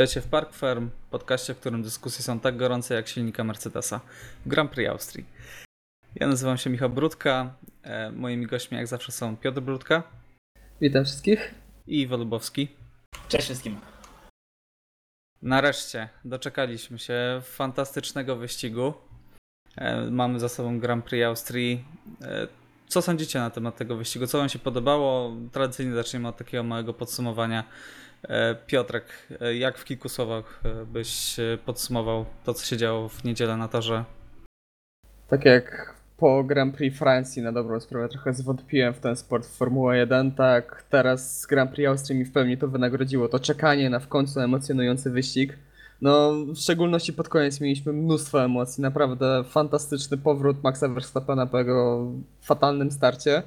Witajcie w Park Firm, podcaście, w którym dyskusje są tak gorące jak silnika Mercedesa w Grand Prix Austrii. Ja nazywam się Michał Brudka. E, moimi gośćmi jak zawsze są Piotr Brudka. Witam wszystkich. I Iwo Lubowski. Cześć wszystkim. Nareszcie doczekaliśmy się fantastycznego wyścigu. E, mamy za sobą Grand Prix Austrii. E, co sądzicie na temat tego wyścigu? Co Wam się podobało? Tradycyjnie zaczniemy od takiego małego podsumowania. E, Piotrek, e, jak w kilku słowach e, byś podsumował to, co się działo w niedzielę na torze? Tak jak po Grand Prix Francji na dobrą sprawę trochę zwątpiłem w ten sport w Formuła 1, tak teraz Grand Prix Austrii mi w pełni to wynagrodziło. To czekanie na w końcu emocjonujący wyścig. No, w szczególności pod koniec mieliśmy mnóstwo emocji. Naprawdę fantastyczny powrót Maxa Verstappena po jego fatalnym starcie.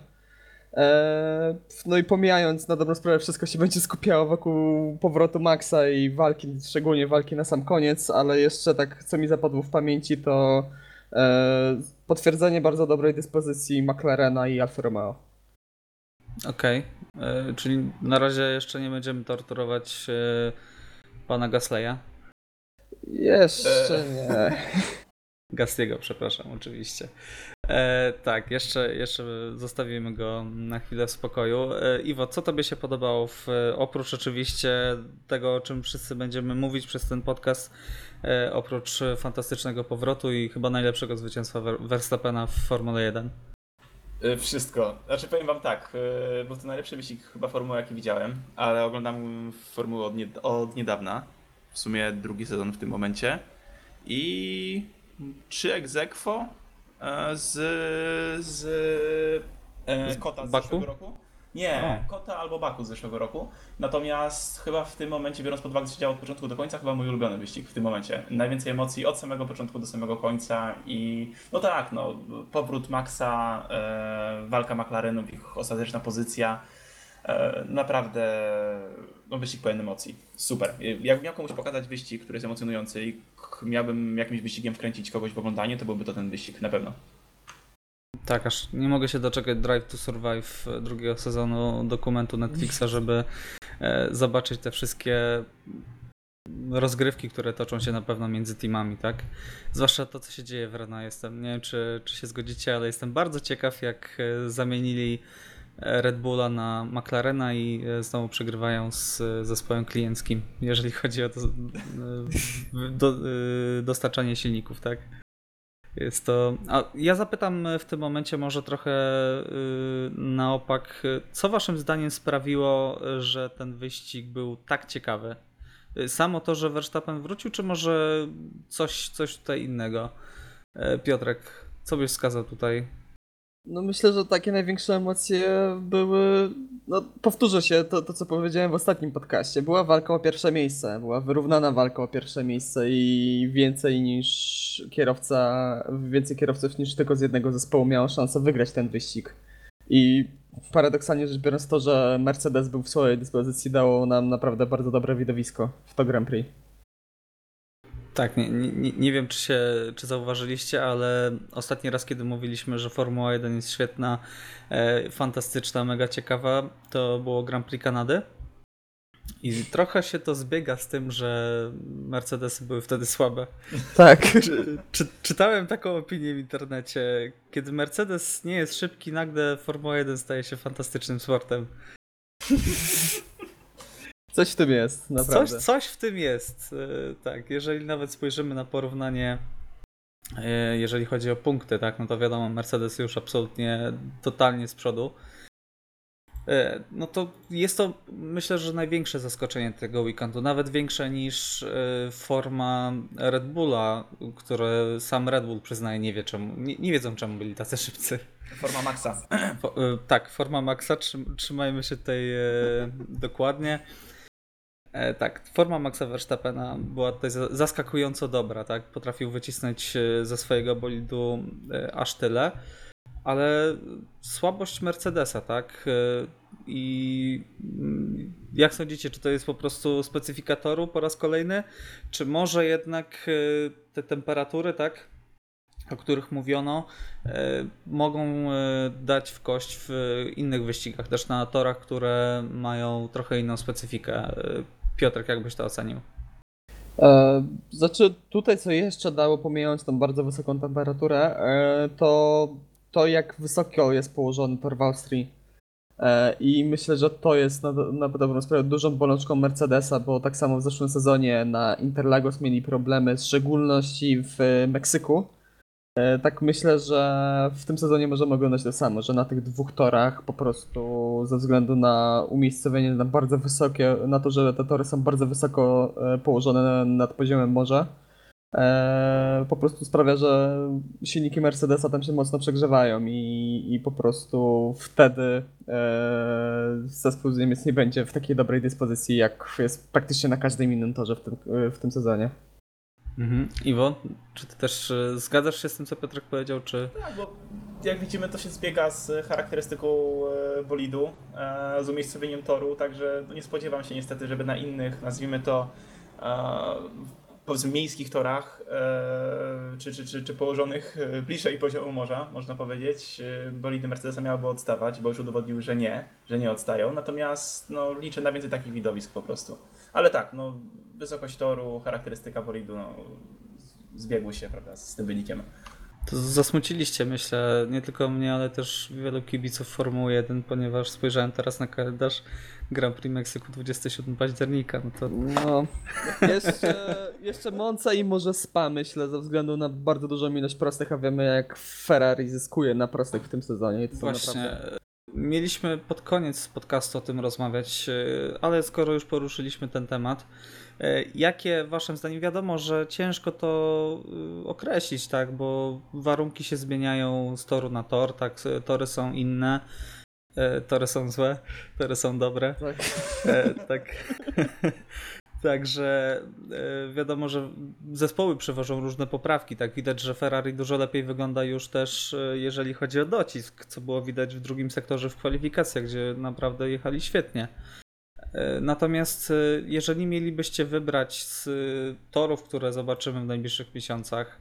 Eee, no i pomijając na dobrą sprawę, wszystko się będzie skupiało wokół powrotu Maxa i walki, szczególnie walki na sam koniec, ale jeszcze tak, co mi zapadło w pamięci, to e, potwierdzenie bardzo dobrej dyspozycji McLarena i Alfa Romeo. Okej, okay. czyli na razie jeszcze nie będziemy torturować e, pana Gasleya? Jeszcze nie. Gastiego, przepraszam, oczywiście. E, tak, jeszcze, jeszcze zostawimy go na chwilę w spokoju. E, Iwo, co tobie się podobało, w, oprócz oczywiście tego, o czym wszyscy będziemy mówić przez ten podcast, e, oprócz fantastycznego powrotu i chyba najlepszego zwycięstwa Verstappena w Formule 1? E, wszystko. Znaczy powiem wam tak, e, był to najlepszy wyścig chyba Formuły jaki widziałem, ale oglądam Formułę od, nie, od niedawna, w sumie drugi sezon w tym momencie i czy egzekwo e, z, z, e, z Kota z Baku? zeszłego roku? Nie, o. Kota albo Baku z zeszłego roku. Natomiast chyba w tym momencie, biorąc pod uwagę, co się działo od początku do końca, chyba mój ulubiony wyścig w tym momencie. Najwięcej emocji od samego początku do samego końca i no tak, no, powrót Maxa, e, walka McLarenów, ich ostateczna pozycja. E, naprawdę no, wyścig pełen emocji. Super. Jakbym miał komuś pokazać wyścig, który jest emocjonujący i miałbym jakimś wyścigiem wkręcić kogoś w oglądanie, to byłby to ten wyścig, na pewno. Tak, aż nie mogę się doczekać Drive to Survive drugiego sezonu dokumentu Netflixa, żeby e, zobaczyć te wszystkie rozgrywki, które toczą się na pewno między teamami, tak? Zwłaszcza to, co się dzieje w Renault. Jestem, nie wiem, czy, czy się zgodzicie, ale jestem bardzo ciekaw, jak e, zamienili Red Bulla na McLarena i e, znowu przegrywają z zespołem klienckim, jeżeli chodzi o e, do, e, dostarczanie silników, tak? Jest to. A ja zapytam w tym momencie może trochę na opak, co waszym zdaniem sprawiło, że ten wyścig był tak ciekawy? Samo to, że Verstappen wrócił, czy może coś, coś tutaj innego? Piotrek, co byś wskazał tutaj? No myślę, że takie największe emocje były, no powtórzę się to, to co powiedziałem w ostatnim podcaście. Była walka o pierwsze miejsce, była wyrównana walka o pierwsze miejsce i więcej niż kierowca, więcej kierowców niż tylko z jednego zespołu miało szansę wygrać ten wyścig. I paradoksalnie rzecz biorąc to, że Mercedes był w swojej dyspozycji dało nam naprawdę bardzo dobre widowisko w to Grand Prix. Tak, nie, nie, nie, wiem, czy, się, czy zauważyliście, ale ostatni raz, kiedy mówiliśmy, że Formuła 1 jest świetna, e, fantastyczna, mega ciekawa, to było Grand Prix Kanady. I trochę się to zbiega z tym, że Mercedesy były wtedy słabe. Tak. Czy, czy, czytałem taką opinię w internecie. Kiedy Mercedes nie jest szybki, nagle Formuła 1 staje się fantastycznym sportem. Coś w tym jest, naprawdę. Coś, coś w tym jest. E, tak, jeżeli nawet spojrzymy na porównanie, e, jeżeli chodzi o punkty, tak, no to wiadomo, Mercedes już absolutnie totalnie z przodu. E, no to jest to myślę, że największe zaskoczenie tego weekendu, nawet większe niż forma Red Bulla, które sam Red Bull przyznaje nie wie czemu, nie, nie wiedzą czemu byli tacy szybcy. Forma Maxa. tak, forma Maxa, trzymajmy się tutaj dokładnie. E, tak, forma Maxa Verstappena była tutaj zaskakująco dobra, tak? Potrafił wycisnąć e, ze swojego bolidu e, aż tyle, ale słabość Mercedesa, tak? I mm, jak sądzicie, czy to jest po prostu specyfikatoru po raz kolejny, czy może jednak te temperatury, tak? o których mówiono, mogą dać w kość w innych wyścigach, też na torach, które mają trochę inną specyfikę. Piotrek, jak byś to ocenił? E, znaczy, tutaj co jeszcze dało, pomijając tą bardzo wysoką temperaturę, e, to to jak wysoko jest położony tor w Austrii. E, I myślę, że to jest na, na dobrą sprawę dużą bolączką Mercedesa, bo tak samo w zeszłym sezonie na Interlagos mieli problemy, w szczególności w Meksyku. E, Tak myślę, że w tym sezonie możemy oglądać to samo, że na tych dwóch torach po prostu ze względu na umiejscowienie na bardzo wysokie, na to, że te tory są bardzo wysoko e, położone nad poziomem morza, e, po prostu sprawia, że silniki Mercedesa tam się mocno przegrzewają i, i po prostu wtedy zespół z Niemiec nie będzie w takiej dobrej dyspozycji, jak jest praktycznie na każdym innym torze w tym, w tym sezonie. Mhm. Iwo, czy ty też e, zgadzasz się z tym, co Piotrek powiedział, czy... Tak, bo jak widzimy, to się zbiega z charakterystyką e, bolidu, e, z umiejscowieniem toru, także no nie spodziewam się niestety, żeby na innych, nazwijmy to, powiedzmy miejskich torach, czy, czy, czy, czy położonych bliżej poziomu morza, można powiedzieć, bolidy Mercedesa miałyby odstawać, bo już udowodniły, że nie, że nie odstają, natomiast no, liczę na więcej takich widowisk po prostu. Ale tak, no, wysokość toru, charakterystyka bolidu, no, zbiegły się, prawda, z tym wynikiem. To zasmuciliście, myślę, nie tylko mnie, ale też wielu kibiców Formuły 1, ponieważ spojrzałem teraz na kalendarz Grand Prix Meksyku 27 października, no to No, jeszcze, jeszcze Monza i może Spa, myślę, ze względu na bardzo dużą ilość prostych, a wiemy jak Ferrari zyskuje na prostych w tym sezonie. I to właśnie naprawdę... mieliśmy pod koniec podcastu o tym rozmawiać, e, ale skoro już poruszyliśmy ten temat, e, jakie waszym zdaniem, wiadomo, że ciężko to e, określić, tak, bo warunki się zmieniają z toru na tor, tak, tory są inne, tory są złe, tory są dobre. Tak. Tak. Także e, wiadomo, że zespoły przewożą różne poprawki. Tak widać, że Ferrari dużo lepiej wygląda już też, e, jeżeli chodzi o docisk, co było widać w drugim sektorze w kwalifikacjach, gdzie naprawdę jechali świetnie. E, Natomiast jeżeli mielibyście wybrać z torów, które zobaczymy w najbliższych miesiącach,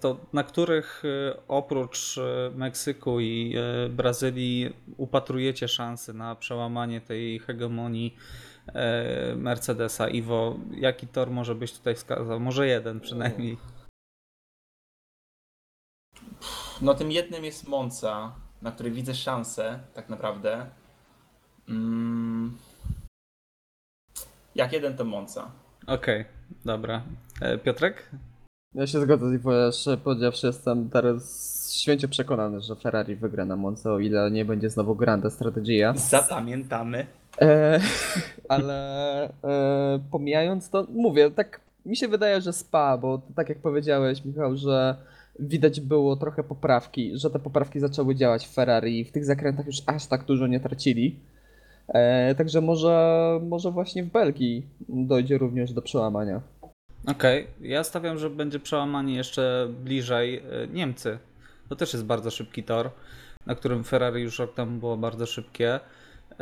to na których oprócz Meksyku i Brazylii upatrujecie szansy na przełamanie tej hegemonii Mercedesa? Iwo, jaki tor może byś tutaj wskazał? Może jeden przynajmniej. No tym jednym jest Monza, na której widzę szansę, tak naprawdę. Mm. Jak jeden to Monza. Okej, dobra. E, Piotrek? Ja się zgodzę z Iwo, że powiedziawszy jestem teraz święcie przekonany, że Ferrari wygra na Monza, o ile nie będzie znowu Grande Strategia. Zapamiętamy. E, ale e, pomijając to, mówię, tak mi się wydaje, że spa, bo tak jak powiedziałeś, Michał, że widać było trochę poprawki, że te poprawki zaczęły działać w Ferrari i w tych zakrętach już aż tak dużo nie tracili. E, także może, może właśnie w Belgii dojdzie również do przełamania. Okej, ja stawiam, że będzie przełamanie jeszcze bliżej e, Niemcy. To też jest bardzo szybki tor, na którym Ferrari już rok temu było bardzo szybkie.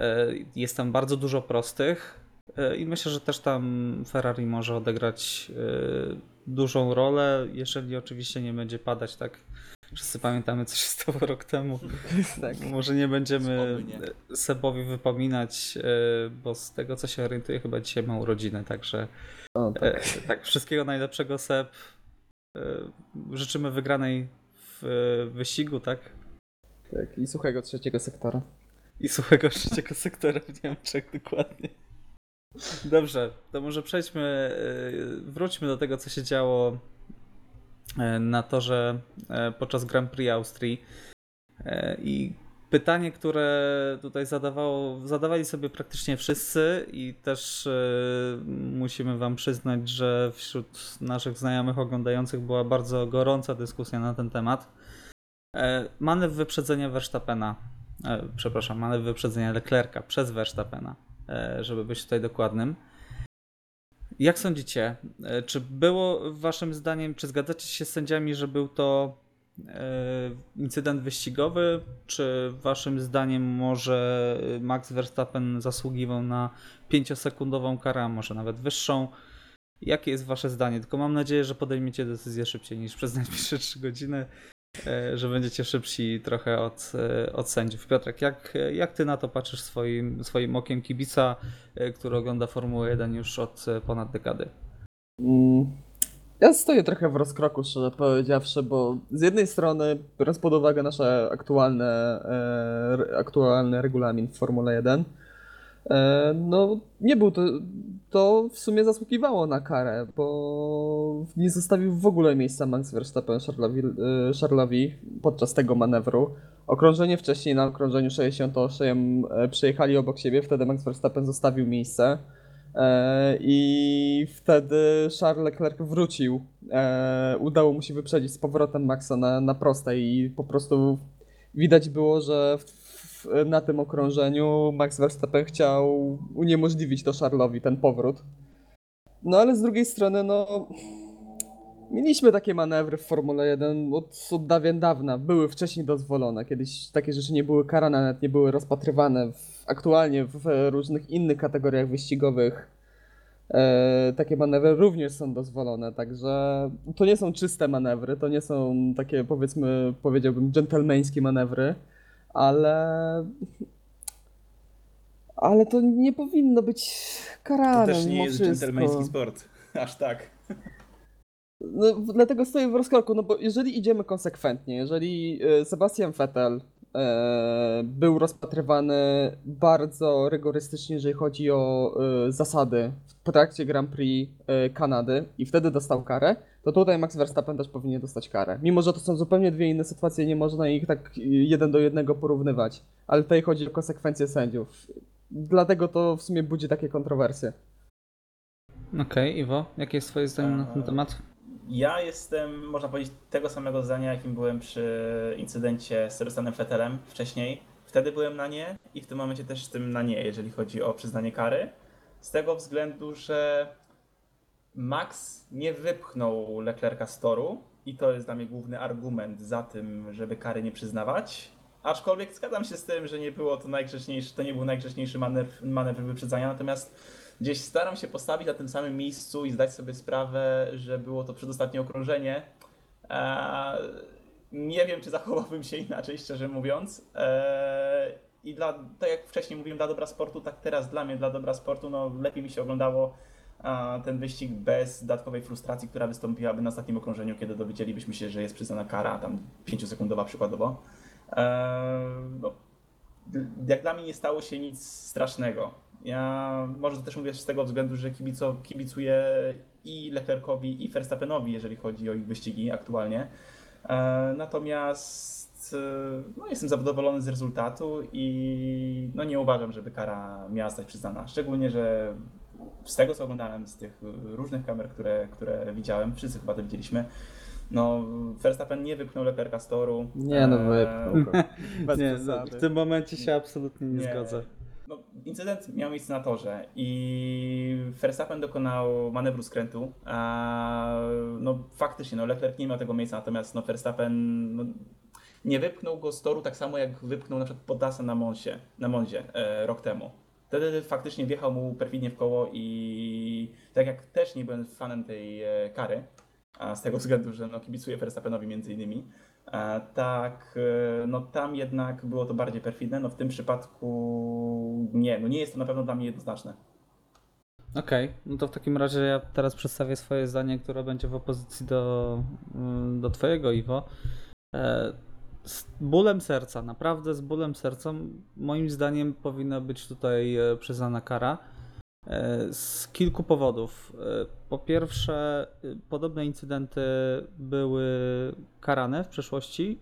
E, Jest tam bardzo dużo prostych e, i myślę, że też tam Ferrari może odegrać e, dużą rolę, jeżeli oczywiście nie będzie padać tak. Wszyscy pamiętamy, co się stało rok temu. Tak. Może nie będziemy. Sebowi wypominać, bo z tego co się orientuję, chyba dzisiaj ma urodziny, także O, tak. tak, wszystkiego najlepszego Seb. Życzymy wygranej w wyścigu, tak? tak. I suchego trzeciego sektora. I suchego trzeciego sektora w Niemczech, dokładnie. Dobrze, to może przejdźmy, e, wróćmy do tego, co się działo e, na torze e, podczas Grand Prix Austrii. I pytanie, które tutaj zadawało, zadawali sobie praktycznie wszyscy i też musimy wam przyznać, że wśród naszych znajomych oglądających była bardzo gorąca dyskusja na ten temat. Manewr wyprzedzenia Verstappena, przepraszam, manewr wyprzedzenia Leclerca przez Verstappena, e, żeby być tutaj dokładnym. Jak sądzicie, e, czy było waszym zdaniem, czy zgadzacie się z sędziami, że był to e, incydent wyścigowy, czy waszym zdaniem może Max Verstappen zasługiwał na 5-sekundową karę, a może nawet wyższą? Jakie jest wasze zdanie? Tylko mam nadzieję, że podejmiecie decyzję szybciej niż przez najbliższe 3 godziny, e, że będziecie szybsi trochę od, e, od sędziów. Piotrek, jak, jak ty na to patrzysz swoim, swoim okiem kibica, e, który ogląda Formułę 1 już od e, ponad dekady? Mm, Ja stoję trochę w rozkroku, szczerze powiedziawszy, bo z jednej strony, biorąc pod uwagę nasze aktualne, e, aktualny regulamin w Formule 1, e, no nie był to, to w sumie zasługiwało na karę, bo nie zostawił w ogóle miejsca Max Verstappen Charlesowi, e, podczas tego manewru. Okrążenie wcześniej na okrążeniu 68 e, przejechali obok siebie, wtedy Max Verstappen zostawił miejsce. E, I wtedy Charles Leclerc wrócił. E, udało mu się wyprzedzić z powrotem Maxa na, na prostej i po prostu widać było, że w, w, na tym okrążeniu Max Verstappen chciał uniemożliwić to Charlesowi ten powrót. No ale z drugiej strony, no. Mieliśmy takie manewry w Formule 1 od, od dawien dawna. Były wcześniej dozwolone. Kiedyś takie rzeczy nie były karane, nawet nie były rozpatrywane. W, aktualnie w różnych innych kategoriach wyścigowych e, takie manewry również są dozwolone. Także to nie są czyste manewry, to nie są takie powiedzmy, powiedziałbym, dżentelmeńskie manewry, ale. Ale to nie powinno być karane. To też nie jest dżentelmeński sport. Aż tak. No, dlatego stoję w rozkroku, no bo jeżeli idziemy konsekwentnie, jeżeli e, Sebastian Vettel był rozpatrywany bardzo rygorystycznie, jeżeli chodzi o e, zasady w trakcie Grand Prix e, Kanady i wtedy dostał karę, to tutaj Max Verstappen też powinien dostać karę. Mimo, że to są zupełnie dwie inne sytuacje, nie można ich tak e, jeden do jednego porównywać, ale tutaj chodzi o konsekwencje sędziów. Dlatego to w sumie budzi takie kontrowersje. Okej, Iwo, jakie jest twoje zdanie na ten temat? Ja jestem, można powiedzieć, tego samego zdania, jakim byłem przy incydencie z Sebastianem Vettelem wcześniej. Wtedy byłem na nie i w tym momencie też jestem na nie, jeżeli chodzi o przyznanie kary. Z tego względu, że Max nie wypchnął Leclerca z toru i to jest dla mnie główny argument za tym, żeby kary nie przyznawać. Aczkolwiek zgadzam się z tym, że nie było to najgrzeczniejszy, to nie był najgrzeczniejszy manewr, manewr wyprzedzania, natomiast gdzieś staram się postawić na tym samym miejscu i zdać sobie sprawę, że było to przedostatnie okrążenie. Eee, nie wiem, czy zachowałbym się inaczej, szczerze mówiąc. Eee, I dla, tak jak wcześniej mówiłem, dla dobra sportu, tak teraz dla mnie, dla dobra sportu, no lepiej mi się oglądało ten wyścig bez dodatkowej frustracji, która wystąpiłaby na ostatnim okrążeniu, kiedy dowiedzielibyśmy się, że jest przyznana kara, tam 5-sekundowa przykładowo. Eee, no, jak dla mnie nie stało się nic strasznego. Ja może to też mówię z tego względu, że kibico, kibicuję i Leclercowi, i Verstappenowi, jeżeli chodzi o ich wyścigi aktualnie. E, natomiast e, no, jestem zadowolony z rezultatu i no, nie uważam, żeby kara miała zostać przyznana. Szczególnie, że z tego co oglądałem, z tych różnych kamer, które, które widziałem, wszyscy chyba to widzieliśmy, no Verstappen nie wypchnął Leclerca z toru. Nie, no, E, wypchnął. Bez nie, przesady. w tym momencie się absolutnie nie, Nie. zgodzę. Incydent miał miejsce na torze i Verstappen dokonał manewru skrętu. A, no faktycznie, no Leclerc nie miał tego miejsca, natomiast no, Verstappen no, nie wypchnął go z toru tak samo jak wypchnął na przykład Bottasa na Monsie, na Monzie e, rok temu. Wtedy faktycznie wjechał mu perfidnie w koło i tak jak też nie byłem fanem tej e, kary, a z tego względu, że no, kibicuję Verstappenowi między innymi, Tak, e, no tam jednak było to bardziej perfidne, no w tym przypadku nie, no nie jest to na pewno dla mnie jednoznaczne. Okej, no to w takim razie ja teraz przedstawię swoje zdanie, które będzie w opozycji do, mm, do twojego, Iwo. E, Z bólem serca, naprawdę z bólem serca, moim zdaniem powinna być tutaj e, przyznana kara. E, Z kilku powodów. E, Po pierwsze, e, podobne incydenty były karane w przeszłości.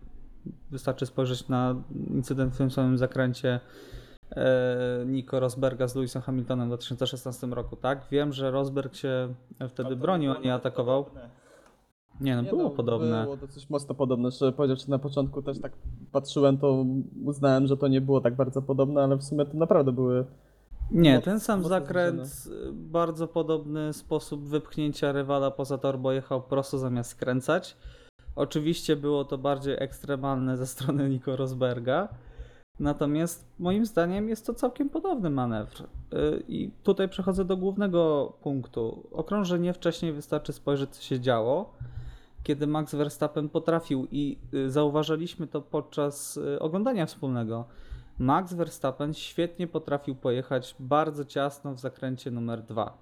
Wystarczy spojrzeć na incydent w tym samym zakręcie e, Nico Rosberga z Lewisem Hamiltonem w 2016 roku, tak? Wiem, że Rosberg się wtedy to bronił, a nie atakował. Nie, no Nie było podobne. Było dosyć mocno podobne. Szczerze powiedziawszy, na początku też tak patrzyłem, to uznałem, że to nie było tak bardzo podobne, ale w sumie to naprawdę były. Nie, ten sam zakręt, bardzo podobny sposób wypchnięcia rywala poza tor, bo jechał prosto zamiast skręcać. Oczywiście było to bardziej ekstremalne ze strony Nico Rosberga. Natomiast moim zdaniem jest to całkiem podobny manewr. Y, I tutaj przechodzę do głównego punktu. Okrążenie wcześniej wystarczy spojrzeć, co się działo. Kiedy Max Verstappen potrafił, i y, zauważyliśmy to podczas y, oglądania wspólnego, Max Verstappen świetnie potrafił pojechać bardzo ciasno w zakręcie numer 2.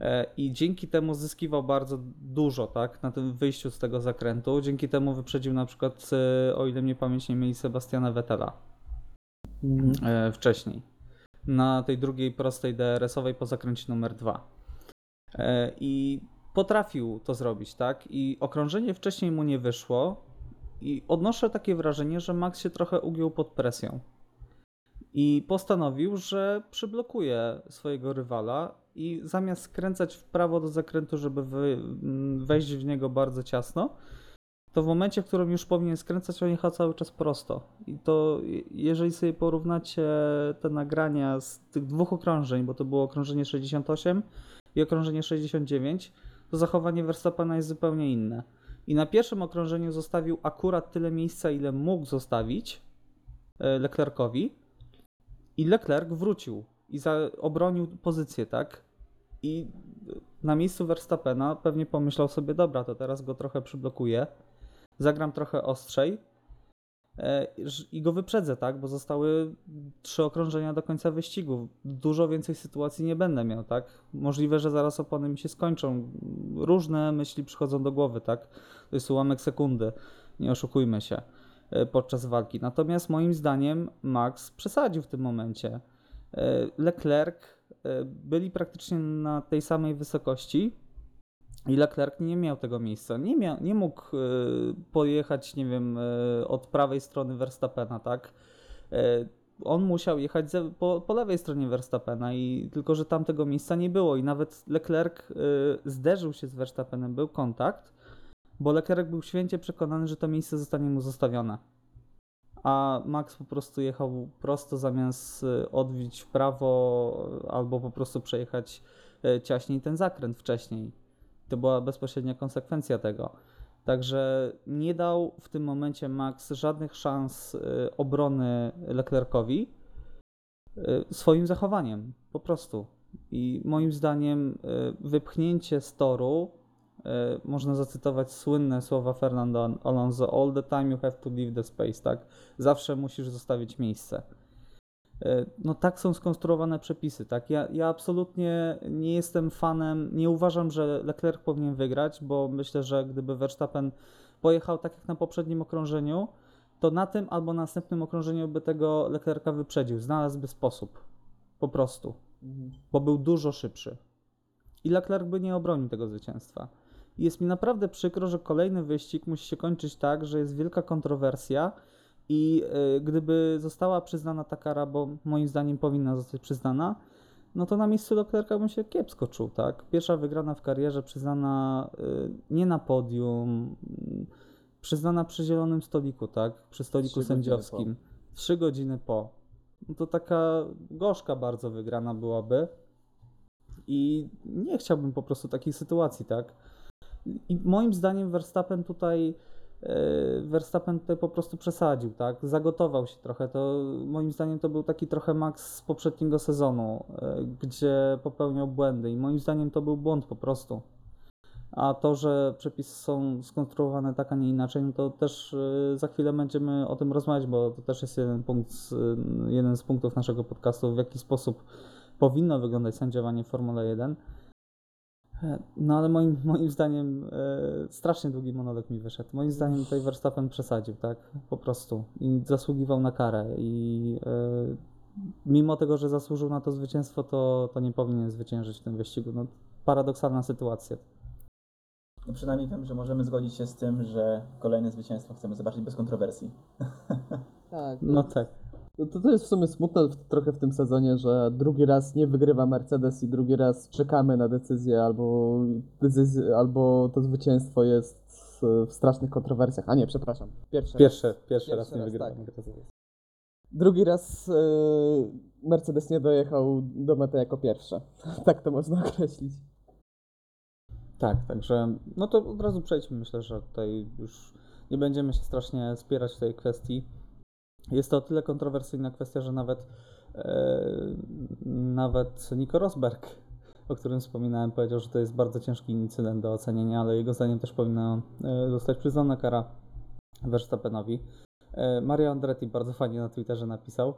E, I dzięki temu zyskiwał bardzo dużo, tak, na tym wyjściu z tego zakrętu. Dzięki temu wyprzedził na przykład, e, o ile mnie pamięć nie mieli, Sebastiana Vettela Mhm. e, wcześniej. Na tej drugiej prostej DRS-owej po zakręcie numer dwa. E, I potrafił to zrobić, tak? I okrążenie wcześniej mu nie wyszło. I odnoszę takie wrażenie, że Max się trochę ugiął pod presją. I postanowił, że przyblokuje swojego rywala i zamiast skręcać w prawo do zakrętu, żeby wy, m, wejść w niego bardzo ciasno, to w momencie, w którym już powinien skręcać, on jechał cały czas prosto. I to, je- jeżeli sobie porównacie te nagrania z tych dwóch okrążeń, bo to było okrążenie 68 i okrążenie 69, to zachowanie Verstappena jest zupełnie inne. I na pierwszym okrążeniu zostawił akurat tyle miejsca, ile mógł zostawić e, Leclercowi, i Leclerc wrócił i za, obronił pozycję, tak? I na miejscu Verstappena pewnie pomyślał sobie, dobra, to teraz go trochę przyblokuję, zagram trochę ostrzej i go wyprzedzę, tak? Bo zostały trzy okrążenia do końca wyścigu. Dużo więcej sytuacji nie będę miał, tak? Możliwe, że zaraz opony mi się skończą. Różne myśli przychodzą do głowy, tak? To jest ułamek sekundy, nie oszukujmy się e, podczas walki. Natomiast moim zdaniem Max przesadził w tym momencie. E, Leclerc e, byli praktycznie na tej samej wysokości i Leclerc nie miał tego miejsca. Nie, miał, nie mógł e, pojechać, nie wiem, e, od prawej strony Verstappena, tak? E, On musiał jechać po, po lewej stronie Verstappena i tylko, że tam tego miejsca nie było i nawet Leclerc zderzył się z Verstappenem, był kontakt, bo Leclerc był święcie przekonany, że to miejsce zostanie mu zostawione. A Max po prostu jechał prosto zamiast odbić w prawo albo po prostu przejechać ciaśniej ten zakręt wcześniej. To była bezpośrednia konsekwencja tego. Także nie dał w tym momencie Max żadnych szans y, obrony Leclercowi y, swoim zachowaniem. Po prostu. I moim zdaniem y, wypchnięcie z toru można zacytować słynne słowa Fernando Alonso: All the time you have to leave the space, tak? Zawsze musisz zostawić miejsce. E, No tak są skonstruowane przepisy, tak? Ja, ja absolutnie nie jestem fanem, nie uważam, że Leclerc powinien wygrać, bo myślę, że gdyby Verstappen pojechał tak jak na poprzednim okrążeniu, to na tym albo następnym okrążeniu by tego Leclerca wyprzedził, znalazłby sposób. Po prostu bo był dużo szybszy. I Leclerc by nie obronił tego zwycięstwa. I jest mi naprawdę przykro, że kolejny wyścig musi się kończyć tak, że jest wielka kontrowersja i y, gdyby została przyznana ta kara, bo moim zdaniem powinna zostać przyznana, no to na miejscu Leclerca bym się kiepsko czuł, tak? Pierwsza wygrana w karierze przyznana y, nie na podium, przyznana przy zielonym stoliku, tak? Przy stoliku Trzy sędziowskim. Trzy godziny po. No to taka gorzka bardzo wygrana byłaby. I nie chciałbym po prostu takiej sytuacji, tak? I moim zdaniem Verstappen tutaj e, Verstappen tutaj po prostu przesadził, tak? Zagotował się trochę. To moim zdaniem to był taki trochę Max z poprzedniego sezonu, e, gdzie popełniał błędy i moim zdaniem to był błąd po prostu. A to, że przepisy są skonstruowane tak, a nie inaczej, no to też e, za chwilę będziemy o tym rozmawiać, bo to też jest jeden punkt, z- jeden z punktów naszego podcastu, w jaki sposób powinno wyglądać sędziowanie w Formule 1. E, No ale moim, moim zdaniem e, strasznie długi monolog mi wyszedł. Moim zdaniem tutaj Verstappen przesadził, tak? Po prostu. I zasługiwał na karę. I e, mimo tego, że zasłużył na to zwycięstwo, to, to nie powinien zwyciężyć w tym wyścigu. No, paradoksalna sytuacja. No przynajmniej wiem, że możemy zgodzić się z tym, że kolejne zwycięstwo chcemy zobaczyć bez kontrowersji. Tak, No tak. To, to jest w sumie smutne w, trochę w tym sezonie, że drugi raz nie wygrywa Mercedes i drugi raz czekamy na decyzję, albo, decyzję, albo to zwycięstwo jest w, strasznych kontrowersjach. A nie, przepraszam. Pierwszy, Pierwszy, raz. pierwszy raz nie wygrałem. tak. Drugi raz e, Mercedes nie dojechał do mety jako pierwszy. tak to można określić. Tak, także no to od razu przejdźmy. Myślę, że tutaj już nie będziemy się strasznie spierać w tej kwestii. Jest to o tyle kontrowersyjna kwestia, że nawet e, nawet Nico Rosberg, o którym wspominałem, powiedział, że to jest bardzo ciężki incydent do ocenienia, ale jego zdaniem też powinna e, zostać przyznana kara Verstappenowi. E, Mario Andretti bardzo fajnie na Twitterze napisał,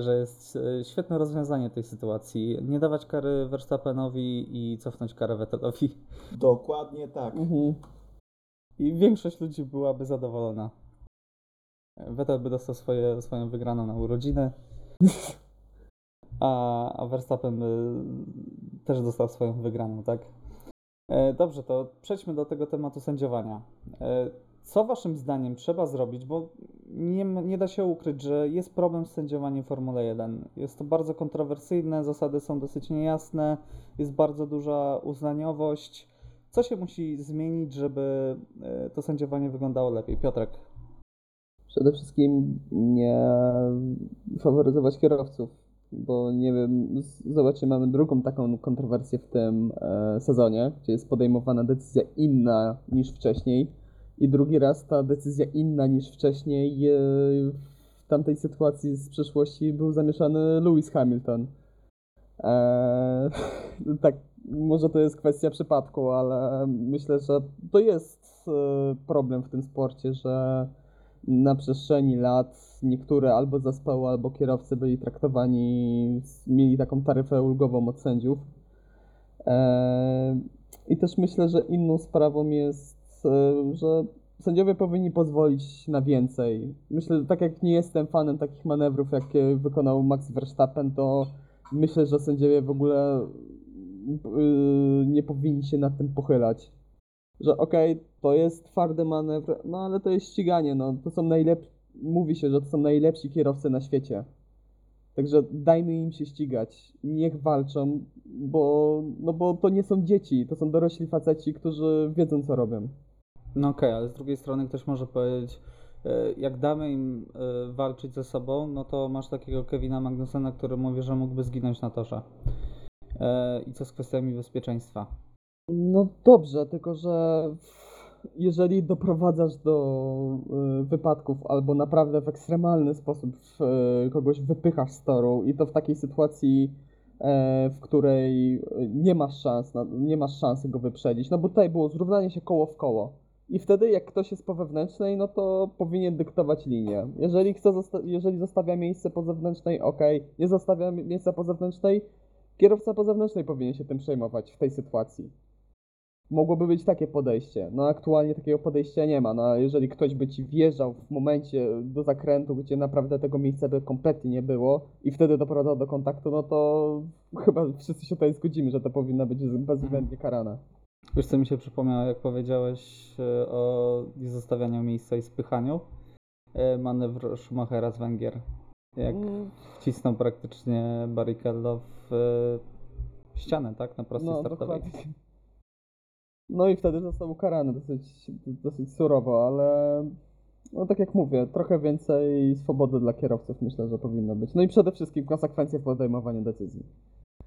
że jest świetne rozwiązanie tej sytuacji. Nie dawać kary Verstappenowi i cofnąć karę Vettelowi. Dokładnie tak. Mhm. I większość ludzi byłaby zadowolona. Vettel by dostał swoje, swoją wygraną na urodziny, a, a Verstappen by też dostał swoją wygraną, tak? E, Dobrze, to przejdźmy do tego tematu sędziowania. E, Co waszym zdaniem trzeba zrobić, bo nie, nie da się ukryć, że jest problem z sędziowaniem w Formule 1. Jest to bardzo kontrowersyjne, zasady są dosyć niejasne, jest bardzo duża uznaniowość. Co się musi zmienić, żeby e, to sędziowanie wyglądało lepiej? Piotrek. Przede wszystkim nie faworyzować kierowców, bo nie wiem, zobaczcie, mamy drugą taką kontrowersję w tym e, sezonie, gdzie jest podejmowana decyzja inna niż wcześniej i drugi raz ta decyzja inna niż wcześniej e, w tamtej sytuacji z przeszłości był zamieszany Lewis Hamilton. E, tak, może to jest kwestia przypadku, ale myślę, że to jest e, problem w tym sporcie, że na przestrzeni lat niektóre albo zespoły, albo kierowcy byli traktowani, mieli taką taryfę ulgową od sędziów. Eee, I też myślę, że inną sprawą jest, e, że sędziowie powinni pozwolić na więcej. Myślę, że tak jak nie jestem fanem takich manewrów, jakie wykonał Max Verstappen, to myślę, że sędziowie w ogóle yy, nie powinni się nad tym pochylać że okej, to jest twardy manewr, no ale to jest ściganie, no to są najlepsi, mówi się, że to są najlepsi kierowcy na świecie. Także dajmy im się ścigać, niech walczą, bo, no bo to nie są dzieci, to są dorośli faceci, którzy wiedzą co robią. No okej, ale z drugiej strony ktoś może powiedzieć, e, jak damy im e, walczyć ze sobą, no to masz takiego Kevina Magnusena, który mówi, że mógłby zginąć na torze. E, I co z kwestiami bezpieczeństwa? No dobrze, tylko że jeżeli doprowadzasz do y, wypadków albo naprawdę w ekstremalny sposób y, kogoś wypychasz z toru i to w takiej sytuacji, e, w której nie masz szans, nie masz szansy go wyprzedzić, no bo tutaj było zrównanie się koło w koło. I wtedy jak ktoś jest po wewnętrznej, no to powinien dyktować linię. Jeżeli chce, zosta- jeżeli zostawia miejsce po zewnętrznej, ok. Nie zostawia mi- miejsca po zewnętrznej, kierowca po zewnętrznej powinien się tym przejmować w tej sytuacji. Mogłoby być takie podejście. No aktualnie takiego podejścia nie ma. No jeżeli ktoś by ci wjeżdżał w momencie do zakrętu, gdzie naprawdę tego miejsca by kompletnie nie było i wtedy doprowadzał do kontaktu, no to chyba wszyscy się tutaj zgodzimy, że to powinno być bezwzględnie karane. Wiesz co mi się przypomniało, jak powiedziałeś e, o niezostawianiu miejsca i spychaniu? E, Manewr Schumachera z Węgier. Jak Mm, wcisnął praktycznie Barrichello w e, ścianę, tak? Na prostej No startowej. dokładnie. No i wtedy został ukarany dosyć, dosyć surowo, ale no tak jak mówię, trochę więcej swobody dla kierowców myślę, że powinno być. No i przede wszystkim konsekwencje w podejmowaniu decyzji.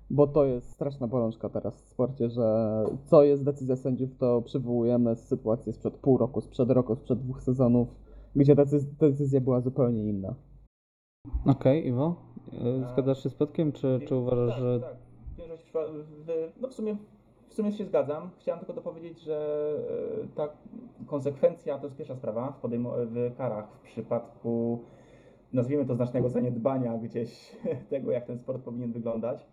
Bo to jest straszna bolączka teraz w sporcie, że co jest decyzja sędziów, to przywołujemy sytuację sprzed pół roku, sprzed roku, sprzed dwóch sezonów, gdzie decyz- decyzja była zupełnie inna. Okej, Iwo? E, A- Zgadzasz się z Piotkiem, czy, czy uważasz, tak, że Tak, no w sumie, sumie się zgadzam. Chciałem tylko dopowiedzieć, że e, ta konsekwencja to jest pierwsza sprawa w, podejmo- w karach w przypadku, nazwijmy to znacznego zaniedbania gdzieś tego, jak ten sport powinien wyglądać.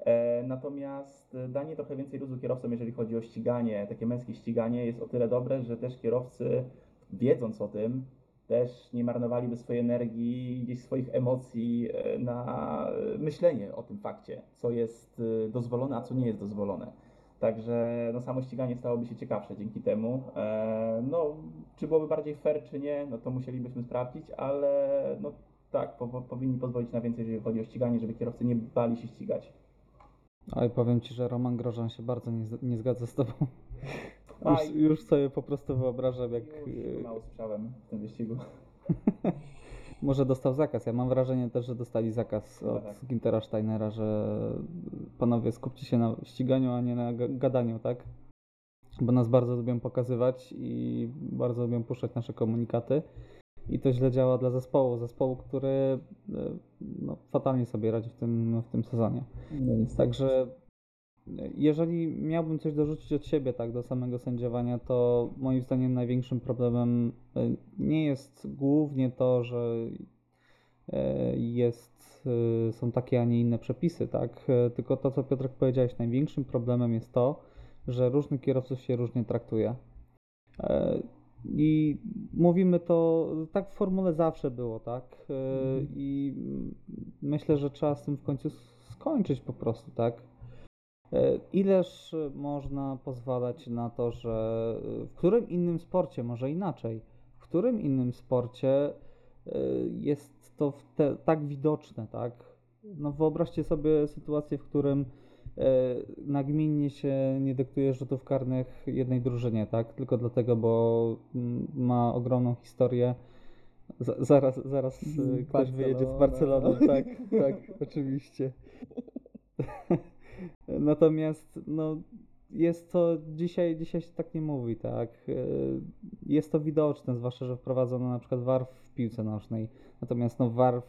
E, Natomiast danie trochę więcej luzu kierowcom, jeżeli chodzi o ściganie, takie męskie ściganie, jest o tyle dobre, że też kierowcy, wiedząc o tym, też nie marnowaliby swojej energii, gdzieś swoich emocji e, na myślenie o tym fakcie, co jest dozwolone, a co nie jest dozwolone. Także no, samo ściganie stałoby się ciekawsze dzięki temu. E, no, czy byłoby bardziej fair, czy nie, no to musielibyśmy sprawdzić, ale no tak, po, po, powinni pozwolić na więcej, jeżeli chodzi o ściganie, żeby kierowcy nie bali się ścigać. Oj, powiem ci, że Roman Grożan się bardzo nie, nie zgadza z tobą. Już, już sobie po prostu wyobrażam, jak Już mało słyszałem w tym wyścigu. może dostał zakaz. Ja mam wrażenie też, że dostali zakaz Chyba od tak. Gintera Steinera, że panowie skupcie się na ściganiu, a nie na ga- gadaniu, tak? Bo nas bardzo lubią pokazywać i bardzo lubią puszczać nasze komunikaty. I to źle działa dla zespołu. Zespołu, który e, no, fatalnie sobie radzi w tym, w tym sezonie. No niestety. Także jeżeli miałbym coś dorzucić od siebie tak do samego sędziowania, to moim zdaniem największym problemem e, nie jest głównie to, że e, jest, e, są takie, a nie inne przepisy, tak? Tylko to, co Piotrek powiedziałeś, największym problemem jest to, że różnych kierowców się różnie traktuje. I mówimy to, tak w formule zawsze było, tak? E, I myślę, że trzeba z tym w końcu skończyć po prostu, tak? E, Ileż można pozwalać na to, że w którym innym sporcie, może inaczej, w którym innym sporcie e, jest to te, tak widoczne, tak? No wyobraźcie sobie sytuację, w którym e, nagminnie się nie dyktuje rzutów karnych jednej drużynie, tak? Tylko dlatego, bo ma ogromną historię. Z, zaraz, zaraz e, ktoś wyjedzie z. Barcelony, tak, tak, oczywiście. Natomiast no, jest to dzisiaj, dzisiaj się tak nie mówi, tak. Y, Jest to widoczne, zwłaszcza, że wprowadzono na przykład VAR w piłce nożnej. Natomiast no, VAR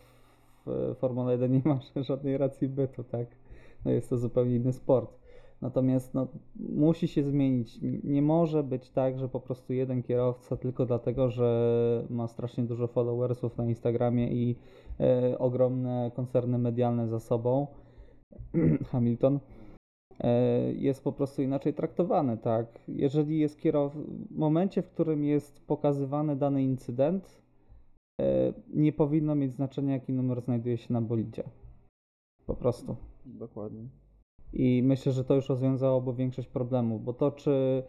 w Formule 1 nie ma żadnej racji bytu, tak. No, jest to zupełnie inny sport. Natomiast no, musi się zmienić. Nie może być tak, że po prostu jeden kierowca tylko dlatego, że ma strasznie dużo followersów na Instagramie i e, ogromne koncerny medialne za sobą, Hamilton, e, jest po prostu inaczej traktowany, tak? Jeżeli jest kierow... w momencie, w którym jest pokazywany dany incydent, e, nie powinno mieć znaczenia, jaki numer znajduje się na bolidzie. Po prostu. Dokładnie. I myślę, że to już rozwiązałoby większość problemów, bo to, czy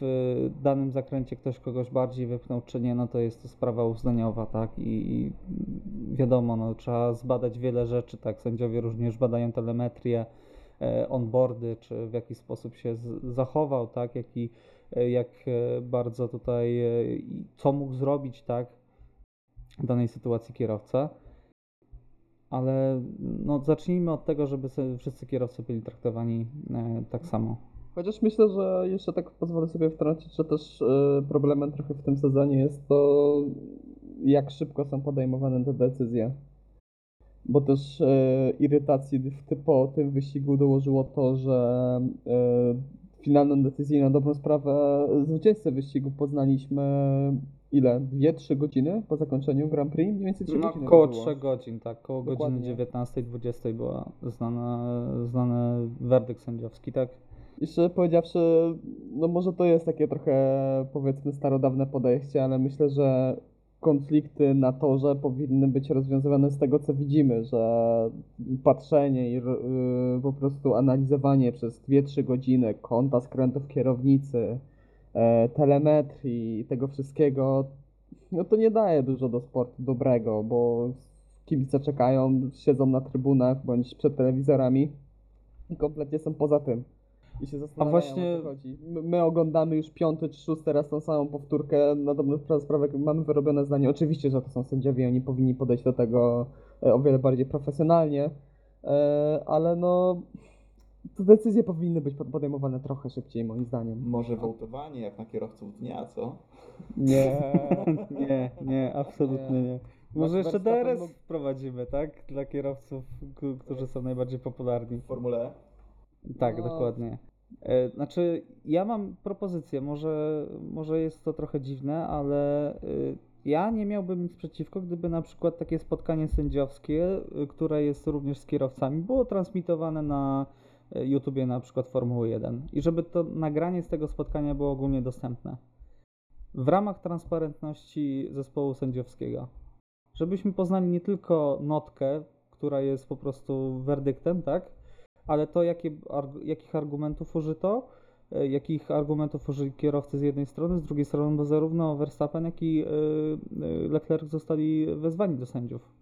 w danym zakręcie ktoś kogoś bardziej wypchnął, czy nie, no to jest to sprawa uznaniowa, tak? I, i wiadomo, no, trzeba zbadać wiele rzeczy, tak? Sędziowie również badają telemetrię, e, onboardy, czy w jaki sposób się zachował, tak? Jaki, e, jak e, bardzo tutaj, co mógł zrobić, tak? W danej sytuacji kierowca. Ale no, zacznijmy od tego, żeby wszyscy kierowcy byli traktowani tak samo. Chociaż myślę, że jeszcze tak pozwolę sobie wtrącić, że też e, problemem trochę w tym sezonie jest to, jak szybko są podejmowane te decyzje. Bo też e, irytacji w, po tym wyścigu dołożyło to, że e, finalną decyzję na dobrą sprawę zwycięzcę wyścigu poznaliśmy ile? 2-3 godziny po zakończeniu Grand Prix? Mniej więcej 3 No, godziny. około to było. 3 godzin, tak, około godziny Dokładnie. 19-20 była znana, znany werdykt sędziowski, tak? I szczerze powiedziawszy, no może to jest takie trochę powiedzmy starodawne podejście, ale myślę, że konflikty na torze powinny być rozwiązywane z tego, co widzimy, że patrzenie i ro- y, po prostu analizowanie przez 2-3 godziny kąta skrętów kierownicy, e, telemetrii i tego wszystkiego, no to nie daje dużo do sportu dobrego, bo kibice czekają, siedzą na trybunach bądź przed telewizorami i kompletnie są poza tym. I się zastanawiają, właśnie- o co chodzi. My, my oglądamy już piąty czy szósty raz tą samą powtórkę, na dobrą spra- sprawę mamy wyrobione zdanie. Oczywiście, że to są sędziowie, oni powinni podejść do tego e, o wiele bardziej profesjonalnie, e, ale no te decyzje powinny być pod- podejmowane trochę szybciej, moim zdaniem. Może wołtowanie jak na kierowców dnia, co? Nie. Nie, nie, absolutnie nie. Może Max jeszcze DRS wprowadzimy, tak? Dla kierowców, którzy są najbardziej popularni. W Formule? Tak, No. dokładnie. E, Znaczy, ja mam propozycję, może, może jest to trochę dziwne, ale y, ja nie miałbym nic przeciwko, gdyby na przykład takie spotkanie sędziowskie, y, które jest również z kierowcami, było transmitowane na YouTubie na przykład Formuły 1 i żeby to nagranie z tego spotkania było ogólnie dostępne. W ramach transparentności zespołu sędziowskiego. Żebyśmy poznali nie tylko notkę, która jest po prostu werdyktem, tak? Ale to, jakie, arg- jakich argumentów użyto, e, jakich argumentów użyli kierowcy z jednej strony, z drugiej strony, bo zarówno Verstappen, jak i e, e, Leclerc zostali wezwani do sędziów.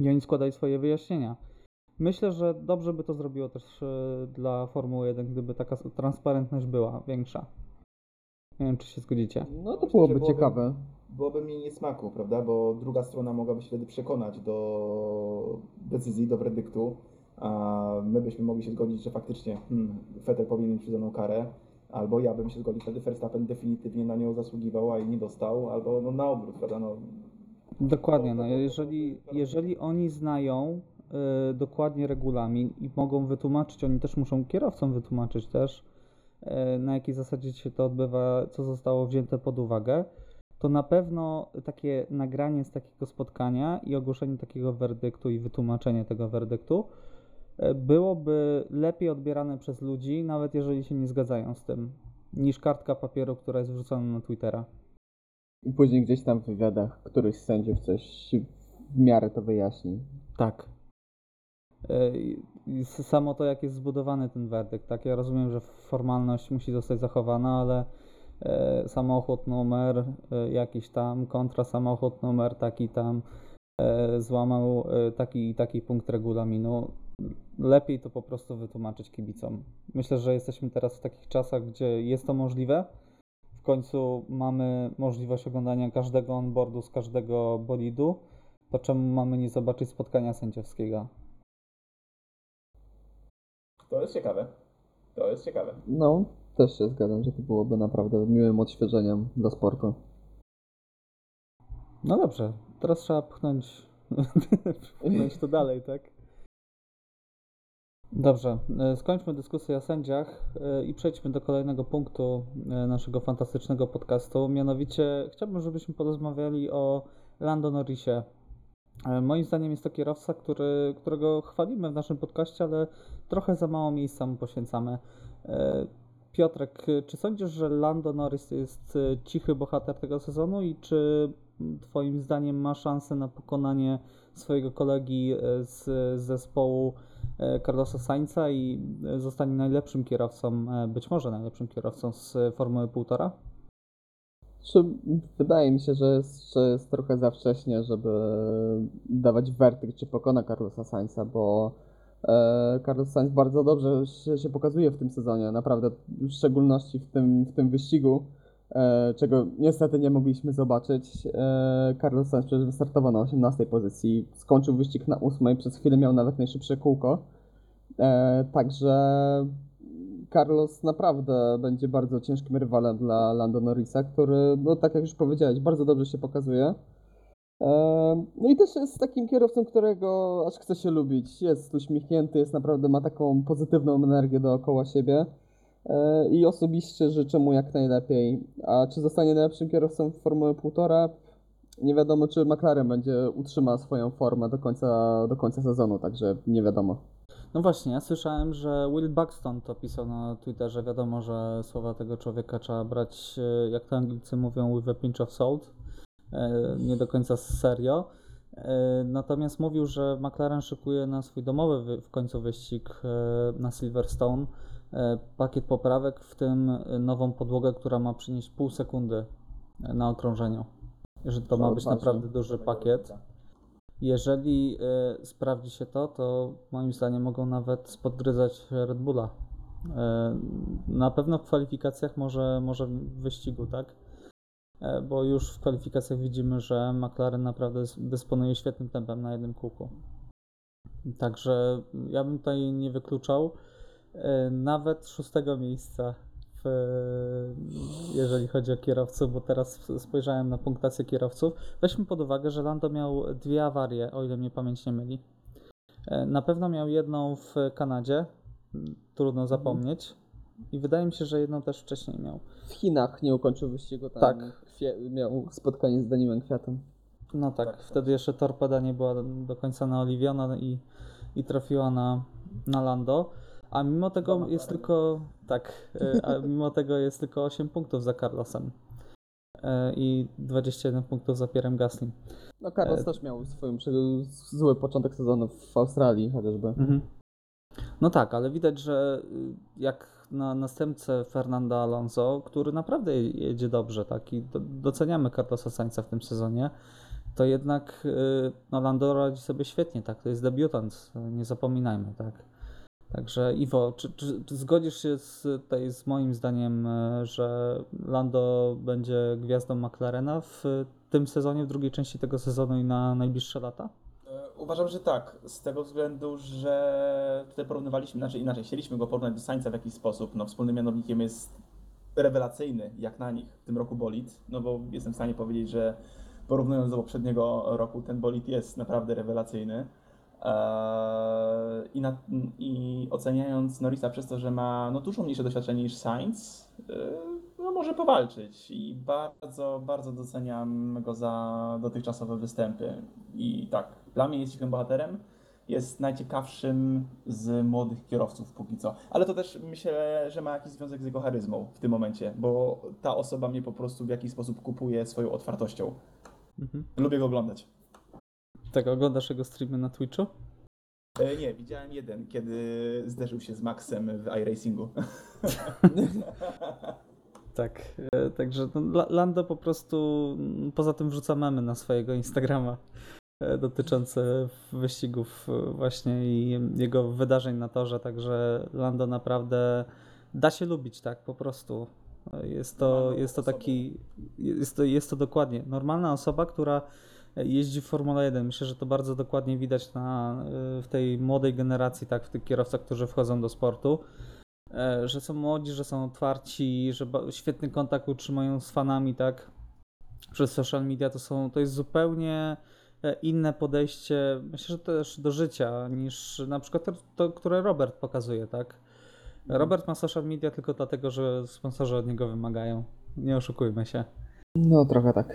I oni składali swoje wyjaśnienia. Myślę, że dobrze by to zrobiło też dla Formuły 1, gdyby taka transparentność była większa. Nie wiem, czy się zgodzicie. No to byłoby byłoby- ciekawe. byłoby mi niesmaku, prawda? Bo druga strona mogłaby się wtedy przekonać do decyzji, do werdyktu, my byśmy mogli się zgodzić, że faktycznie hmm, Vettel powinien przyznaną karę, albo ja bym się zgodził, wtedy Verstappen definitywnie na nią zasługiwał, a i nie dostał, albo no, na odwrót, prawda? No, Dokładnie, no jeżeli, jeżeli oni znają y, dokładnie regulamin i mogą wytłumaczyć, oni też muszą kierowcom wytłumaczyć też, y, na jakiej zasadzie się to odbywa, co zostało wzięte pod uwagę, to na pewno takie nagranie z takiego spotkania i ogłoszenie takiego werdyktu i wytłumaczenie tego werdyktu byłoby lepiej odbierane przez ludzi, nawet jeżeli się nie zgadzają z tym, niż kartka papieru, która jest wrzucona na Twittera. I później gdzieś tam w wywiadach któryś z sędziów coś w miarę to wyjaśni. Tak. E, i- Samo to, jak jest zbudowany ten werdykt, tak? Ja rozumiem, że formalność musi zostać zachowana, ale e, samochód numer e, jakiś tam, kontra samochód numer taki tam, e, złamał e, taki i taki punkt regulaminu. Lepiej to po prostu wytłumaczyć kibicom. Myślę, że jesteśmy teraz w takich czasach, gdzie jest to możliwe. W końcu mamy możliwość oglądania każdego onboardu z każdego bolidu. To czemu mamy nie zobaczyć spotkania sędziowskiego? To jest ciekawe. To jest ciekawe. No, też się zgadzam, że to byłoby naprawdę miłym odświeżeniem dla sportu. No dobrze, teraz trzeba pchnąć, pchnąć to dalej, tak? Dobrze, e, skończmy dyskusję o sędziach e, i przejdźmy do kolejnego punktu e, naszego fantastycznego podcastu. Mianowicie chciałbym, żebyśmy porozmawiali o Lando Norrisie. Moim zdaniem jest to kierowca, który, którego chwalimy w naszym podcaście, ale trochę za mało miejsca mu poświęcamy. Piotrek, czy sądzisz, że Lando Norris jest cichy bohater tego sezonu i czy Twoim zdaniem ma szansę na pokonanie swojego kolegi z zespołu Carlosa Sainza i e, zostanie najlepszym kierowcą, e, być może najlepszym kierowcą z Formuły 1,5? Czy wydaje mi się, że jest, że jest trochę za wcześnie, żeby dawać werdykt, czy pokona Carlosa Sainza, bo e, Carlos Sainz bardzo dobrze się, się pokazuje w tym sezonie, naprawdę, w szczególności w tym, w tym wyścigu, e, czego niestety nie mogliśmy zobaczyć. E, Carlos przecież wystartował na 18 pozycji, skończył wyścig na 8, przez chwilę miał nawet najszybsze kółko. E, także Carlos naprawdę będzie bardzo ciężkim rywalem dla Lando Norrisa, który, no tak jak już powiedziałeś, bardzo dobrze się pokazuje. E, No i też jest takim kierowcą, którego aż chce się lubić. Jest uśmiechnięty, jest naprawdę, ma taką pozytywną energię dookoła siebie. E, I osobiście życzę mu jak najlepiej. A czy zostanie najlepszym kierowcą w Formuły 1,5? Nie wiadomo, czy McLaren będzie utrzyma swoją formę do końca, do końca sezonu, także nie wiadomo. No właśnie, ja słyszałem, że Will Buxton to pisał na Twitterze. Wiadomo, że słowa tego człowieka trzeba brać, e, jak to Anglicy mówią, with a pinch of salt. E, Nie do końca serio. Natomiast mówił, że McLaren szykuje na swój domowy wy- w końcu wyścig na Silverstone pakiet poprawek, w tym e, nową podłogę, która ma przynieść pół sekundy e, na okrążeniu. Że to ma być naprawdę duży pakiet. Jeżeli sprawdzi się to, to moim zdaniem mogą nawet spodgryzać Red Bulla. Na pewno w kwalifikacjach, może, może w wyścigu, tak? E, bo już w kwalifikacjach widzimy, że McLaren naprawdę dysponuje świetnym tempem na jednym kółku. Także ja bym tutaj nie wykluczał e, nawet szóstego miejsca, w, jeżeli chodzi o kierowców, bo teraz spojrzałem na punktację kierowców. Weźmy pod uwagę, że Lando miał dwie awarie, o ile mnie pamięć nie myli. E, Na pewno miał jedną w Kanadzie, trudno zapomnieć. I wydaje mi się, że jedną też wcześniej miał. W Chinach nie ukończył wyścigu, tam Tak. Miał spotkanie z Danielem Kwiatem. No tak, Tak, wtedy jeszcze torpeda nie była do końca naoliwiona i, i trafiła na, na Lando. A mimo tego jest tylko. Tak, e, a mimo tego jest tylko 8 punktów za Carlosem. E, I 21 punktów za Pierrem Gasly. No Carlos E, też miał swój przy- zły początek sezonu w Australii chociażby. Mhm. No tak, ale widać, że y, jak na następcę Fernanda Alonso, który naprawdę je- jedzie dobrze, tak, i do, doceniamy Carlosa Sainza w tym sezonie, to jednak y, no, Lando radzi sobie świetnie, tak, to jest debiutant, nie zapominajmy, tak. Także Iwo, czy, czy, czy zgodzisz się z, tutaj z moim zdaniem, y, że Lando będzie gwiazdą McLarena w tym sezonie, w drugiej części tego sezonu i na najbliższe lata? E, Uważam, że tak, z tego względu, że tutaj porównywaliśmy, znaczy inaczej, chcieliśmy go porównać do Sainza w jakiś sposób. No, wspólnym mianownikiem jest rewelacyjny, jak na nich, w tym roku bolid, no bo jestem w stanie powiedzieć, że porównując do poprzedniego roku, ten bolid jest naprawdę rewelacyjny. Eee, I, na, I oceniając Norrisa przez to, że ma no, dużo mniejsze doświadczenie niż Sainz, eee, no, może powalczyć i bardzo, bardzo doceniam go za dotychczasowe występy. I tak, dla mnie jest ciekawym bohaterem, jest najciekawszym z młodych kierowców póki co. Ale to też myślę, że ma jakiś związek z jego charyzmą w tym momencie, bo ta osoba mnie po prostu w jakiś sposób kupuje swoją otwartością. Mhm. Lubię go oglądać. Tak, oglądasz jego streamy na Twitchu? E, nie, widziałem jeden, kiedy zderzył się z Maxem w iRacingu. Tak, e, także no, La- Lando po prostu mm, poza tym wrzuca memy na swojego Instagrama e, dotyczące wyścigów e, właśnie i jego wydarzeń na torze, także Lando naprawdę da się lubić, tak, po prostu. E, Jest to, jest to taki, jest to, jest to dokładnie normalna osoba, która jeździ w Formule 1. Myślę, że to bardzo dokładnie widać na, e, w tej młodej generacji, tak, w tych kierowcach, którzy wchodzą do sportu e, że są młodzi, że są otwarci, że świetny kontakt utrzymują z fanami, tak? Przez social media to są, to jest zupełnie e, inne podejście, myślę, że też do życia niż na przykład to, to które Robert pokazuje, tak? Robert ma social media tylko dlatego, że sponsorzy od niego wymagają. Nie oszukujmy się. No trochę tak.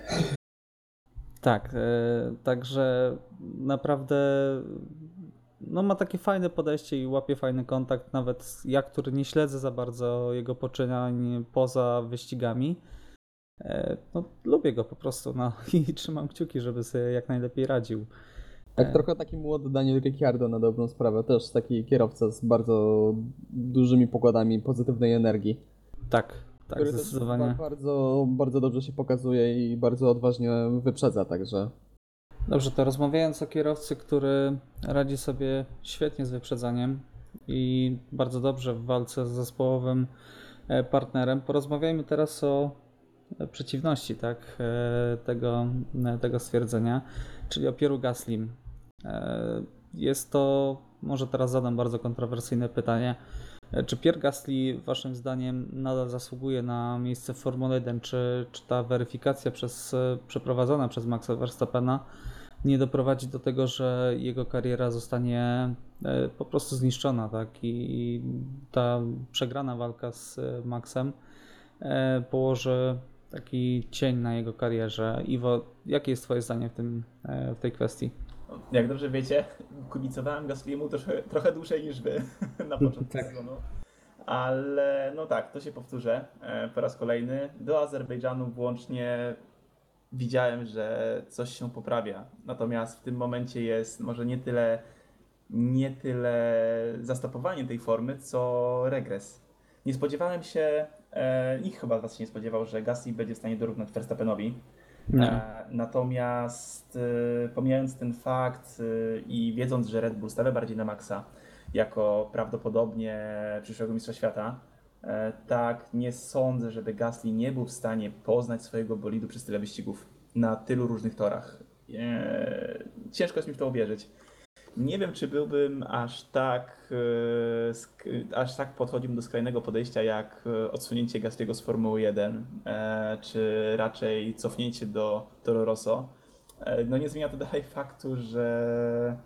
Tak, e, także naprawdę no ma takie fajne podejście i łapie fajny kontakt, nawet ja, który nie śledzę za bardzo jego poczynań poza wyścigami. E, No, lubię go po prostu no, i trzymam kciuki, żeby sobie jak najlepiej radził. Tak E, trochę taki młody Daniel Ricciardo na dobrą sprawę. Też taki kierowca z bardzo dużymi pokładami pozytywnej energii. Tak, tak, który też zdecydowanie. ba- bardzo, bardzo dobrze się pokazuje i bardzo odważnie wyprzedza, także Dobrze, to rozmawiając o kierowcy, który radzi sobie świetnie z wyprzedzaniem i bardzo dobrze w walce z zespołowym e, partnerem, porozmawiajmy teraz o przeciwności tak, e, tego, e, tego stwierdzenia, czyli o Pieru Gaslim. Jest to, może teraz zadam bardzo kontrowersyjne pytanie, czy Pierre Gasly waszym zdaniem nadal zasługuje na miejsce w Formule 1? Czy, czy ta weryfikacja przez, e, przeprowadzona przez Maxa Verstappena nie doprowadzi do tego, że jego kariera zostanie e, po prostu zniszczona, tak? I ta przegrana walka z e, Maxem położy taki cień na jego karierze. Iwo, jakie jest twoje zdanie w, tym, w tej kwestii? Jak dobrze wiecie, kibicowałem Gasly'emu trochę, trochę dłużej niż wy na początku Tak. sezonu. Ale no tak, to się powtórzę e, po raz kolejny. Do Azerbejdżanu włącznie widziałem, że coś się poprawia. Natomiast w tym momencie jest może nie tyle, nie tyle zastopowanie tej formy, co regres. Nie spodziewałem się, e, nikt chyba z Was się nie spodziewał, że Gasly będzie w stanie dorównać Verstappenowi. E, Natomiast e, pomijając ten fakt e, i wiedząc, że Red Bull stawia bardziej na Maxa jako prawdopodobnie przyszłego mistrza świata, tak nie sądzę, żeby Gasly nie był w stanie poznać swojego bolidu przez tyle wyścigów na tylu różnych torach. Ciężko jest mi w to uwierzyć. Nie wiem, czy byłbym aż tak, e, aż tak podchodził do skrajnego podejścia jak e, odsunięcie Gasly'ego z Formuły 1, e, czy raczej cofnięcie do Toro Rosso. No nie zmienia to dalej faktu, że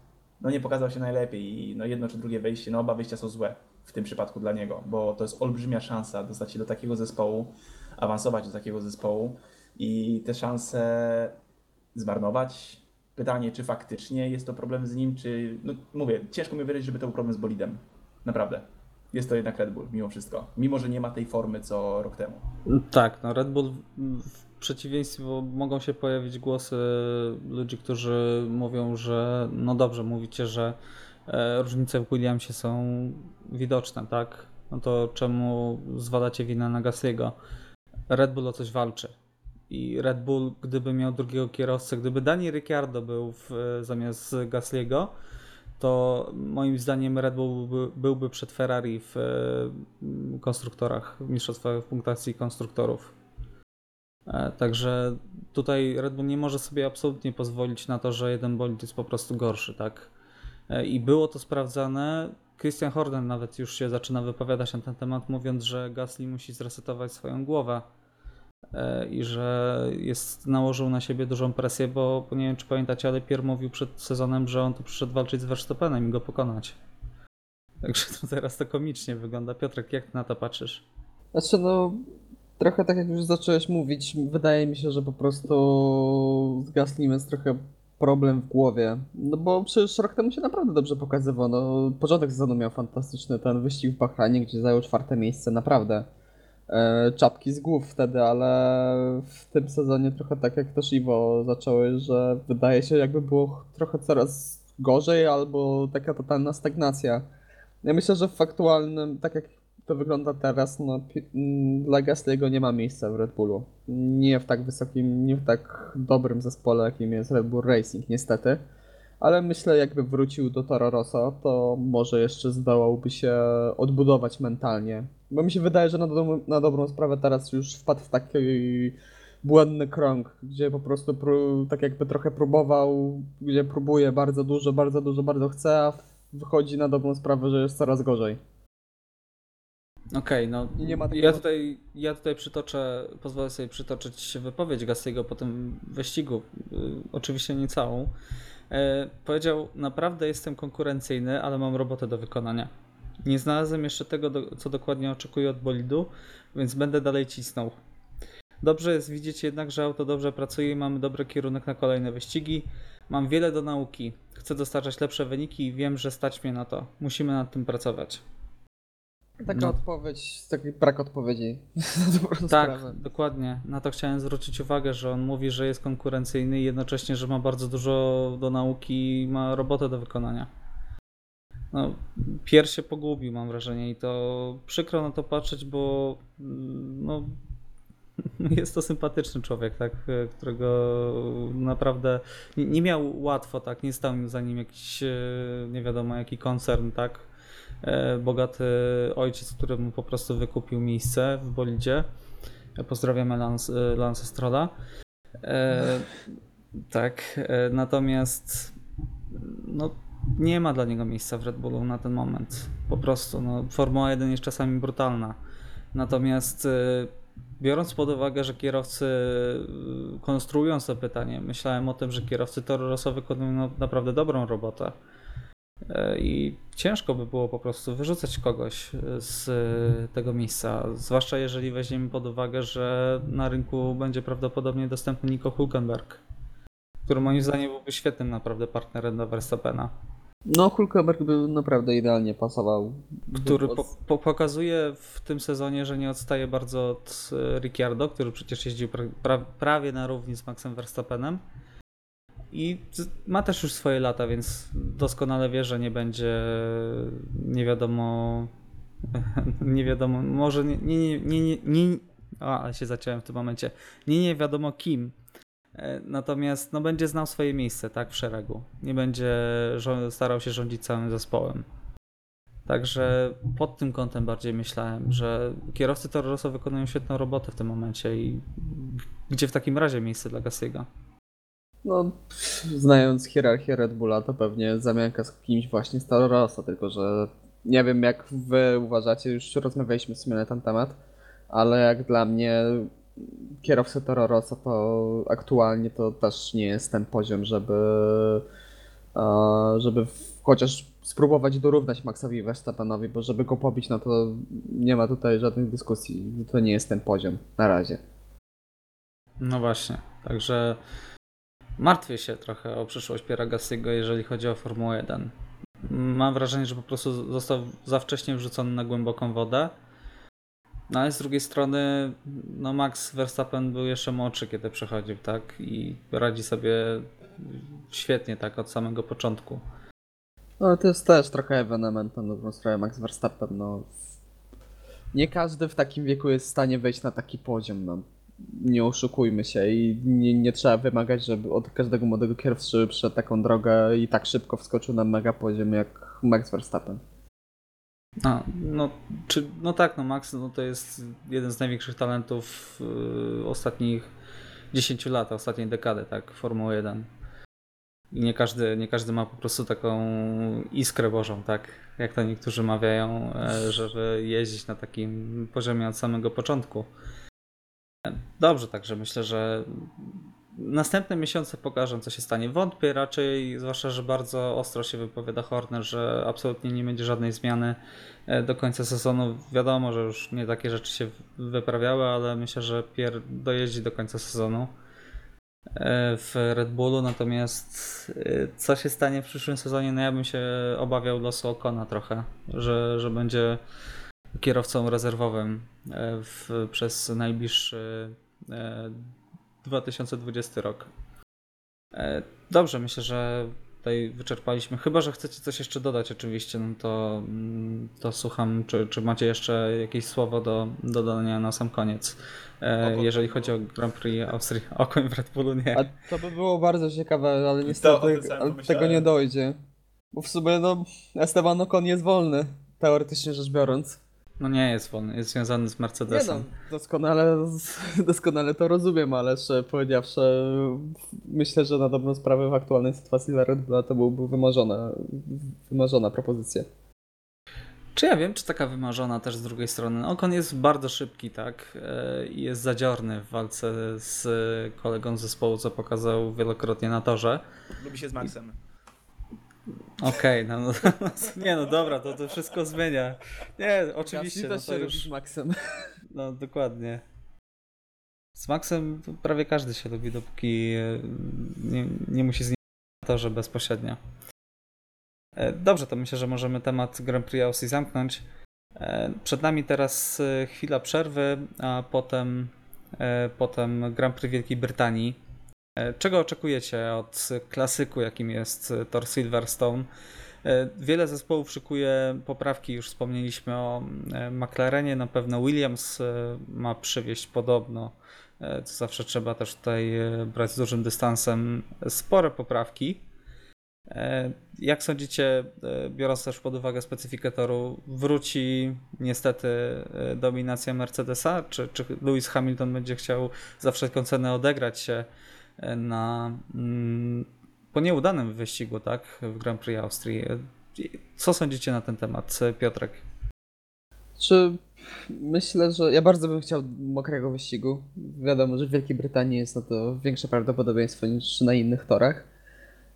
no nie pokazał się najlepiej i no jedno czy drugie wejście, no oba wyjścia są złe w tym przypadku dla niego, bo to jest olbrzymia szansa dostać się do takiego zespołu, awansować do takiego zespołu i te szanse zmarnować. Pytanie, czy faktycznie jest to problem z nim, czy. No mówię, ciężko mi wierzyć, żeby to był problem z bolidem. Naprawdę. Jest to jednak Red Bull, mimo wszystko. Mimo, że nie ma tej formy co rok temu. Tak, no Red Bull w przeciwieństwie, bo mogą się pojawić głosy ludzi, którzy mówią, że no dobrze, mówicie, że e, różnice w Williamsie są widoczne, tak? No to czemu zwalacie winę na Gasly'ego? Red Bull o coś walczy. I Red Bull, gdyby miał drugiego kierowcę, gdyby Dani Ricciardo był w, zamiast Gasly'ego, to moim zdaniem Red Bull byłby, byłby przed Ferrari w e, konstruktorach, w mistrzostwach w punktacji konstruktorów. E, Także tutaj Red Bull nie może sobie absolutnie pozwolić na to, że jeden bolid jest po prostu gorszy, tak? E, I było to sprawdzane. Christian Horner nawet już się zaczyna wypowiadać na ten temat, mówiąc, że Gasly musi zresetować swoją głowę e, i że jest, nałożył na siebie dużą presję, bo, nie wiem czy pamiętacie, ale Pierre mówił przed sezonem, że on tu przyszedł walczyć z Verstappenem i go pokonać. Także to teraz to komicznie wygląda. Piotrek, jak na to patrzysz? Znaczy no, Trochę tak jak już zacząłeś mówić, wydaje mi się, że po prostu z Gaslinem jest trochę problem w głowie. No bo przecież rok temu się naprawdę dobrze pokazywał. No, początek sezonu miał fantastyczny ten wyścig w Bahrajnie, gdzie zajął czwarte miejsce, naprawdę. E, czapki z głów wtedy, ale w tym sezonie trochę tak jak też Iwo zacząłeś, że wydaje się jakby było trochę coraz gorzej albo taka totalna stagnacja. Ja myślę, że w aktualnym, tak jak to wygląda teraz, no pi- mm, dla Gasly'ego nie ma miejsca w Red Bullu. Nie w tak wysokim, nie w tak dobrym zespole, jakim jest Red Bull Racing, niestety. Ale myślę, jakby wrócił do Toro Rosso, to może jeszcze zdołałby się odbudować mentalnie. Bo mi się wydaje, że na, do, na dobrą sprawę teraz już wpadł w taki błędny krąg, gdzie po prostu pró- tak jakby trochę próbował, gdzie próbuje bardzo dużo, bardzo dużo, bardzo chce, a wychodzi na dobrą sprawę, że jest coraz gorzej. Okej, no ma takiego- ja tutaj, ja tutaj przytoczę, pozwolę sobie przytoczyć wypowiedź Gastiego po tym wyścigu, y, oczywiście nie całą. E, powiedział, naprawdę jestem konkurencyjny, ale mam robotę do wykonania. Nie znalazłem jeszcze tego, co dokładnie oczekuję od bolidu, więc będę dalej cisnął. Dobrze jest widzieć jednak, że auto dobrze pracuje i mamy dobry kierunek na kolejne wyścigi. Mam wiele do nauki. Chcę dostarczać lepsze wyniki i wiem, że stać mnie na to. Musimy nad tym pracować. Taka No. odpowiedź, taki brak odpowiedzi na Tak, sprawę. dokładnie. Na to chciałem zwrócić uwagę, że on mówi, że jest konkurencyjny i jednocześnie, że ma bardzo dużo do nauki i ma robotę do wykonania. No, Pier się pogubił, mam wrażenie, i to przykro na to patrzeć, bo mm, no, jest to sympatyczny człowiek, tak, którego naprawdę nie, miał łatwo, tak, nie stał za nim jakiś e, nie wiadomo jaki koncern, tak, e, bogaty ojciec, który mu po prostu wykupił miejsce w bolidzie. Pozdrawiamy Lance, Lance Strolla. E, tak, e, natomiast no, nie ma dla niego miejsca w Red Bullu na ten moment. Po prostu, no, Formuła 1 jest czasami brutalna. Natomiast e, biorąc pod uwagę, że kierowcy e, konstruując to pytanie, myślałem o tym, że kierowcy Toro Rosso wykonują no, naprawdę dobrą robotę. E, I ciężko by było po prostu wyrzucać kogoś z e, tego miejsca, zwłaszcza jeżeli weźmiemy pod uwagę, że na rynku będzie prawdopodobnie dostępny Nico Hulkenberg, który moim zdaniem byłby świetnym naprawdę partnerem do Verstappena, No, Hulkenberg by naprawdę idealnie pasował. który po, po, pokazuje w tym sezonie, że nie odstaje bardzo od e, Ricciardo, który przecież jeździł pra, pra, prawie na równi z Maxem Verstappenem. I ma też już swoje lata, więc doskonale wie, że nie będzie nie wiadomo. Nie wiadomo, może nie, nie, nie, nie, nie, a, ale się zaciąłem w tym momencie. Nie, nie wiadomo kim. E, Natomiast no, będzie znał swoje miejsce, tak, w szeregu. Nie będzie starał się rządzić całym zespołem. Także pod tym kątem bardziej myślałem, że kierowcy Toro Rosso wykonują świetną robotę w tym momencie i gdzie w takim razie miejsce dla Gassiego? No, znając hierarchię Red Bulla, to pewnie zamianka z kimś właśnie Rosso, tylko że nie wiem jak wy uważacie, już rozmawialiśmy w sumie na ten temat, ale jak dla mnie kierowca Toro Rosso to aktualnie to też nie jest ten poziom, żeby żeby chociaż spróbować dorównać Maxowi Verstappenowi, bo żeby go pobić, no to nie ma tutaj żadnych dyskusji, to nie jest ten poziom na razie. No właśnie, także martwię się trochę o przyszłość Piera Gassiego, jeżeli chodzi o Formułę 1. Mam wrażenie, że po prostu został za wcześnie wrzucony na głęboką wodę. No ale z drugiej strony, no Max Verstappen był jeszcze młodszy, kiedy przechodził, tak? I radzi sobie świetnie, tak, od samego początku. No to jest też trochę ewenement na dobrą sprawę Max Verstappen, no. Nie każdy w takim wieku jest w stanie wejść na taki poziom, no. Nie oszukujmy się i nie, nie trzeba wymagać, żeby od każdego młodego kierowcy przeszedł taką drogę i tak szybko wskoczył na mega poziom jak Max Verstappen. No, no, czy, no tak, no Max no to jest jeden z największych talentów yy, ostatnich 10 lat, ostatniej dekady, tak, Formuły 1. I nie każdy, nie każdy ma po prostu taką iskrę bożą, tak, jak to niektórzy mawiają, e, żeby jeździć na takim poziomie od samego początku. Dobrze, także myślę, że następne miesiące pokażą, co się stanie. Wątpię raczej, zwłaszcza, że bardzo ostro się wypowiada Horner, że absolutnie nie będzie żadnej zmiany e, do końca sezonu. Wiadomo, że już nie takie rzeczy się wyprawiały, ale myślę, że Pierre dojeździ do końca sezonu e, w Red Bullu. Natomiast e, co się stanie w przyszłym sezonie, no ja bym się obawiał losu Okona trochę, że, że będzie kierowcą rezerwowym w, przez najbliższy 2020 rok. E, dobrze, myślę, że tutaj wyczerpaliśmy. Chyba, że chcecie coś jeszcze dodać oczywiście, no to, mm, to słucham, czy, czy macie jeszcze jakieś słowo do, do dodania na sam koniec. E, jeżeli chodzi o Grand Prix Austrii. Okoń w Red Bullu nie. A to by było bardzo ciekawe, ale o niestety ale pomyślałem. tego nie dojdzie. Bo w sumie no, Esteban Ocon jest wolny, teoretycznie rzecz biorąc. No nie jest wolny, jest związany z Nie Mercedesem. no, doskonale, doskonale to rozumiem, ale szczerze powiedziawszy, myślę, że na dobrą sprawę w aktualnej sytuacji dla Red Bulla to byłby wymarzona, wymarzona propozycja. Czy ja wiem, czy taka wymarzona też z drugiej strony? Okon jest bardzo szybki, tak? E, I jest zadziorny w walce z kolegą z zespołu, co pokazał wielokrotnie na torze. Lubi się z Maxem. Okej, no, no, nie no dobra, to to wszystko zmienia. Nie, oczywiście, no to się już, z Maxem. no dokładnie. Z Maxem prawie każdy się lubi, dopóki e, nie, nie musi z nim na torze bezpośrednio. E, Dobrze, to myślę, że możemy temat Grand Prix Austrii zamknąć. E, Przed nami teraz chwila przerwy, a potem, potem Grand Prix Wielkiej Brytanii. E, Czego oczekujecie od klasyku, jakim jest e, Tor Silverstone? E, Wiele zespołów szykuje poprawki, już wspomnieliśmy o McLarenie, na pewno Williams ma przywieźć podobno, co zawsze trzeba też tutaj brać z dużym dystansem, spore poprawki. Jak sądzicie, biorąc też pod uwagę specyfikę toru, wróci niestety dominacja Mercedesa? Czy, czy Lewis Hamilton będzie chciał za wszelką cenę odegrać się na mm, po nieudanym wyścigu, tak, w Grand Prix Austrii? Co sądzicie na ten temat, Piotrek? Czy myślę, że ja bardzo bym chciał mokrego wyścigu. Wiadomo, że w Wielkiej Brytanii jest na to większe prawdopodobieństwo niż na innych torach.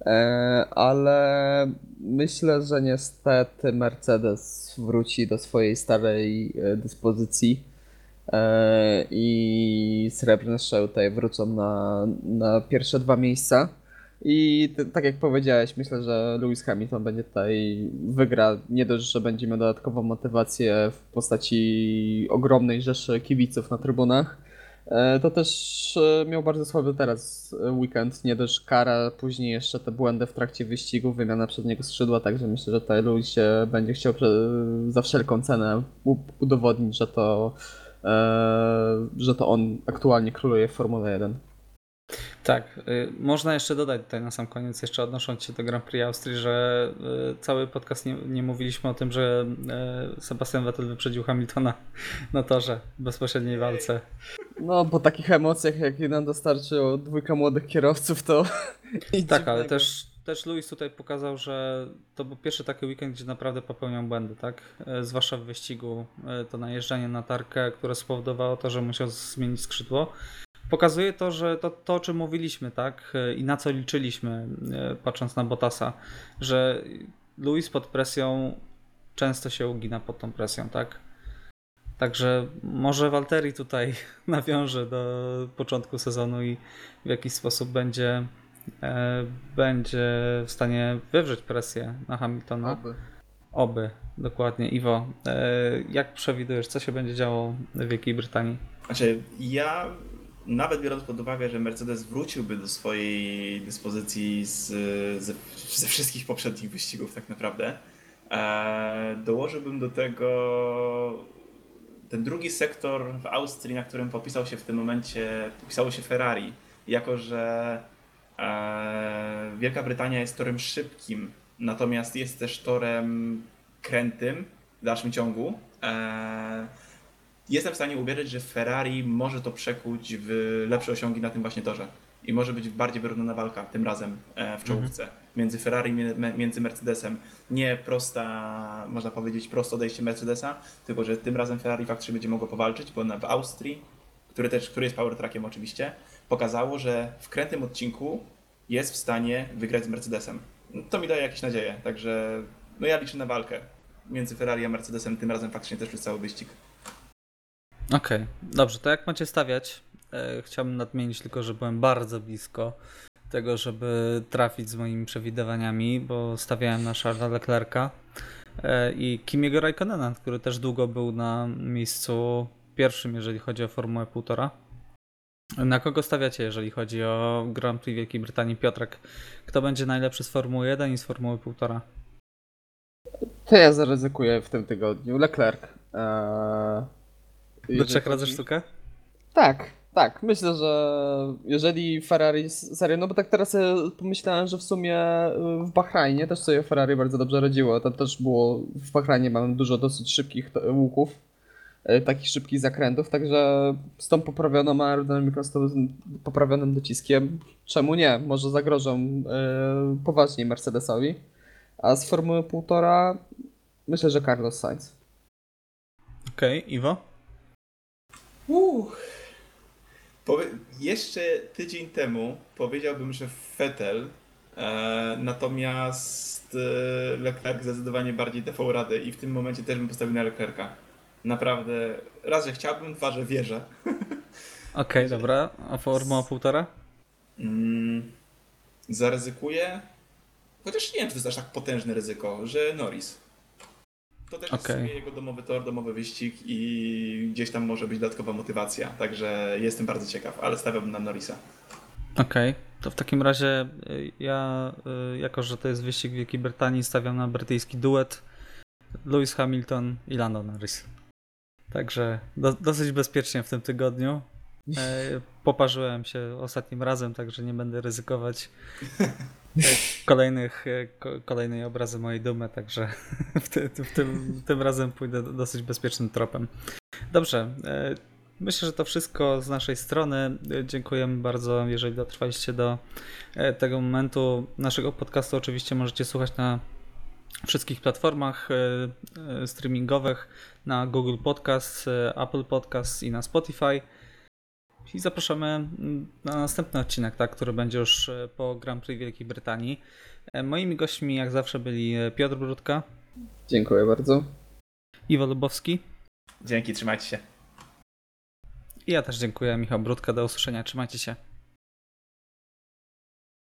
E, ale myślę, że niestety Mercedes wróci do swojej starej e, dyspozycji i srebrne tutaj wrócą na, na pierwsze dwa miejsca. I tak jak powiedziałeś, myślę, że Lewis Hamilton będzie tutaj wygra. Nie dość, że będzie miał dodatkową motywację w postaci ogromnej rzeszy kibiców na trybunach, e, to też e, miał bardzo słaby teraz e, weekend. Nie dość kara, później jeszcze te błędy w trakcie wyścigu, wymiana przedniego skrzydła, także myślę, że tutaj Lewis będzie chciał za wszelką cenę udowodnić, że to, e, że to on aktualnie króluje w Formule 1. Tak, y, można jeszcze dodać tutaj na sam koniec, jeszcze odnosząc się do Grand Prix Austrii, że y, cały podcast nie, nie mówiliśmy o tym, że y, Sebastian Vettel wyprzedził Hamiltona na torze w bezpośredniej walce. No, po takich emocjach, jakie nam dostarczyło dwójka młodych kierowców, to. Tak, ale też, też Luis tutaj pokazał, że to był pierwszy taki weekend, gdzie naprawdę popełniał błędy, tak? E, Zwłaszcza w wyścigu, e, to najeżdżanie na tarkę, które spowodowało to, że musiał zmienić skrzydło. Pokazuje to, że to, to o czym mówiliśmy, tak? E, I na co liczyliśmy, patrząc na Bottasa, że Luis pod presją często się ugina pod tą presją, tak? Także może Walteri tutaj nawiąże do początku sezonu i w jakiś sposób będzie będzie w stanie wywrzeć presję na Hamiltona. Oby. Oby, dokładnie. Iwo, e, jak przewidujesz, co się będzie działo w Wielkiej Brytanii? Znaczy, ja nawet biorąc pod uwagę, że Mercedes wróciłby do swojej dyspozycji z, ze, ze wszystkich poprzednich wyścigów tak naprawdę, e, dołożyłbym do tego ten drugi sektor w Austrii, na którym popisał się w tym momencie, popisało się Ferrari, jako że e, Wielka Brytania jest torem szybkim, natomiast jest też torem krętym w dalszym ciągu. E, jestem w stanie uwierzyć, że Ferrari może to przekuć w lepsze osiągi na tym właśnie torze. I może być bardziej wyrównana walka tym razem e, w czołówce między Ferrari między Mercedesem. Nie prosta, można powiedzieć, prosto odejście Mercedesa, tylko że tym razem Ferrari faktycznie będzie mogło powalczyć, bo w Austrii który też, który jest power trackiem oczywiście, pokazało, że w krętym odcinku jest w stanie wygrać z Mercedesem. No, To mi daje jakieś nadzieje, także no ja liczę na walkę między Ferrari a Mercedesem, tym razem faktycznie też przez cały wyścig. Okej, dobrze, to jak macie stawiać? E, chciałbym nadmienić tylko, że byłem bardzo blisko tego, żeby trafić z moimi przewidywaniami, bo stawiałem na Charlesa Leclerca e, i Kimiego Raikkonena, który też długo był na miejscu pierwszym, jeżeli chodzi o Formułę 1,5. Na kogo stawiacie, jeżeli chodzi o Grand Prix Wielkiej Brytanii? Piotrek, kto będzie najlepszy z Formuły 1 i z Formuły 1,5? To ja zaryzykuję w tym tygodniu. Leclerc. Eee, Do trzech razy sztukę? Tak, tak. Myślę, że jeżeli Ferrari, serio, no bo tak teraz pomyślałem, że w sumie y, w Bahrajnie też sobie Ferrari bardzo dobrze radziło. Tam też było, w Bahrajnie mamy dużo dosyć szybkich łuków, takich szybkich zakrętów, także z tą poprawioną aerodynamiką, z tym poprawionym dociskiem, czemu nie? Może zagrożą y, poważniej Mercedesowi. A z Formuły 1,5 myślę, że Carlos Sainz. Okej, Iwo? Uuu. Powie... Jeszcze tydzień temu powiedziałbym, że Vettel, e, natomiast e, Leclerc zdecydowanie bardziej dawał radę i w tym momencie też bym postawił na Leclerca. Naprawdę, raz, że chciałbym, dwa, że wierzę. Okej, dobra. A Formuła 1,5? Mm, zaryzykuję, chociaż nie wiem, czy to jest aż tak potężne ryzyko, że Norris. To też jest w Okej. sumie jego domowy tor, domowy wyścig i gdzieś tam może być dodatkowa motywacja, także jestem bardzo ciekaw, ale stawiałbym na Norrisa. Okej, to w takim razie y, ja, y, jako że to jest wyścig Wielkiej Brytanii, stawiam na brytyjski duet Lewis Hamilton i Lando Norris. Także do, dosyć bezpiecznie w tym tygodniu. E, Poparzyłem się ostatnim razem, także nie będę ryzykować e, kolejnych, e, ko- kolejnej obrazy mojej dumy, także w, ty, w tym, tym razem pójdę dosyć bezpiecznym tropem. Dobrze, myślę, że to wszystko z naszej strony. Dziękujemy bardzo, jeżeli dotrwaliście do tego momentu. Naszego podcastu oczywiście możecie słuchać na wszystkich platformach e, e, streamingowych, na Google Podcast, e, Apple Podcast i na Spotify. I zapraszamy na następny odcinek, tak, który będzie już po Grand Prix Wielkiej Brytanii. Moimi gośćmi, jak zawsze, byli Piotr Brudka, Dziękuję bardzo. Iwo Lubowski Dzięki, trzymajcie się. i ja też dziękuję, Michał Brudka. Do usłyszenia, trzymajcie się.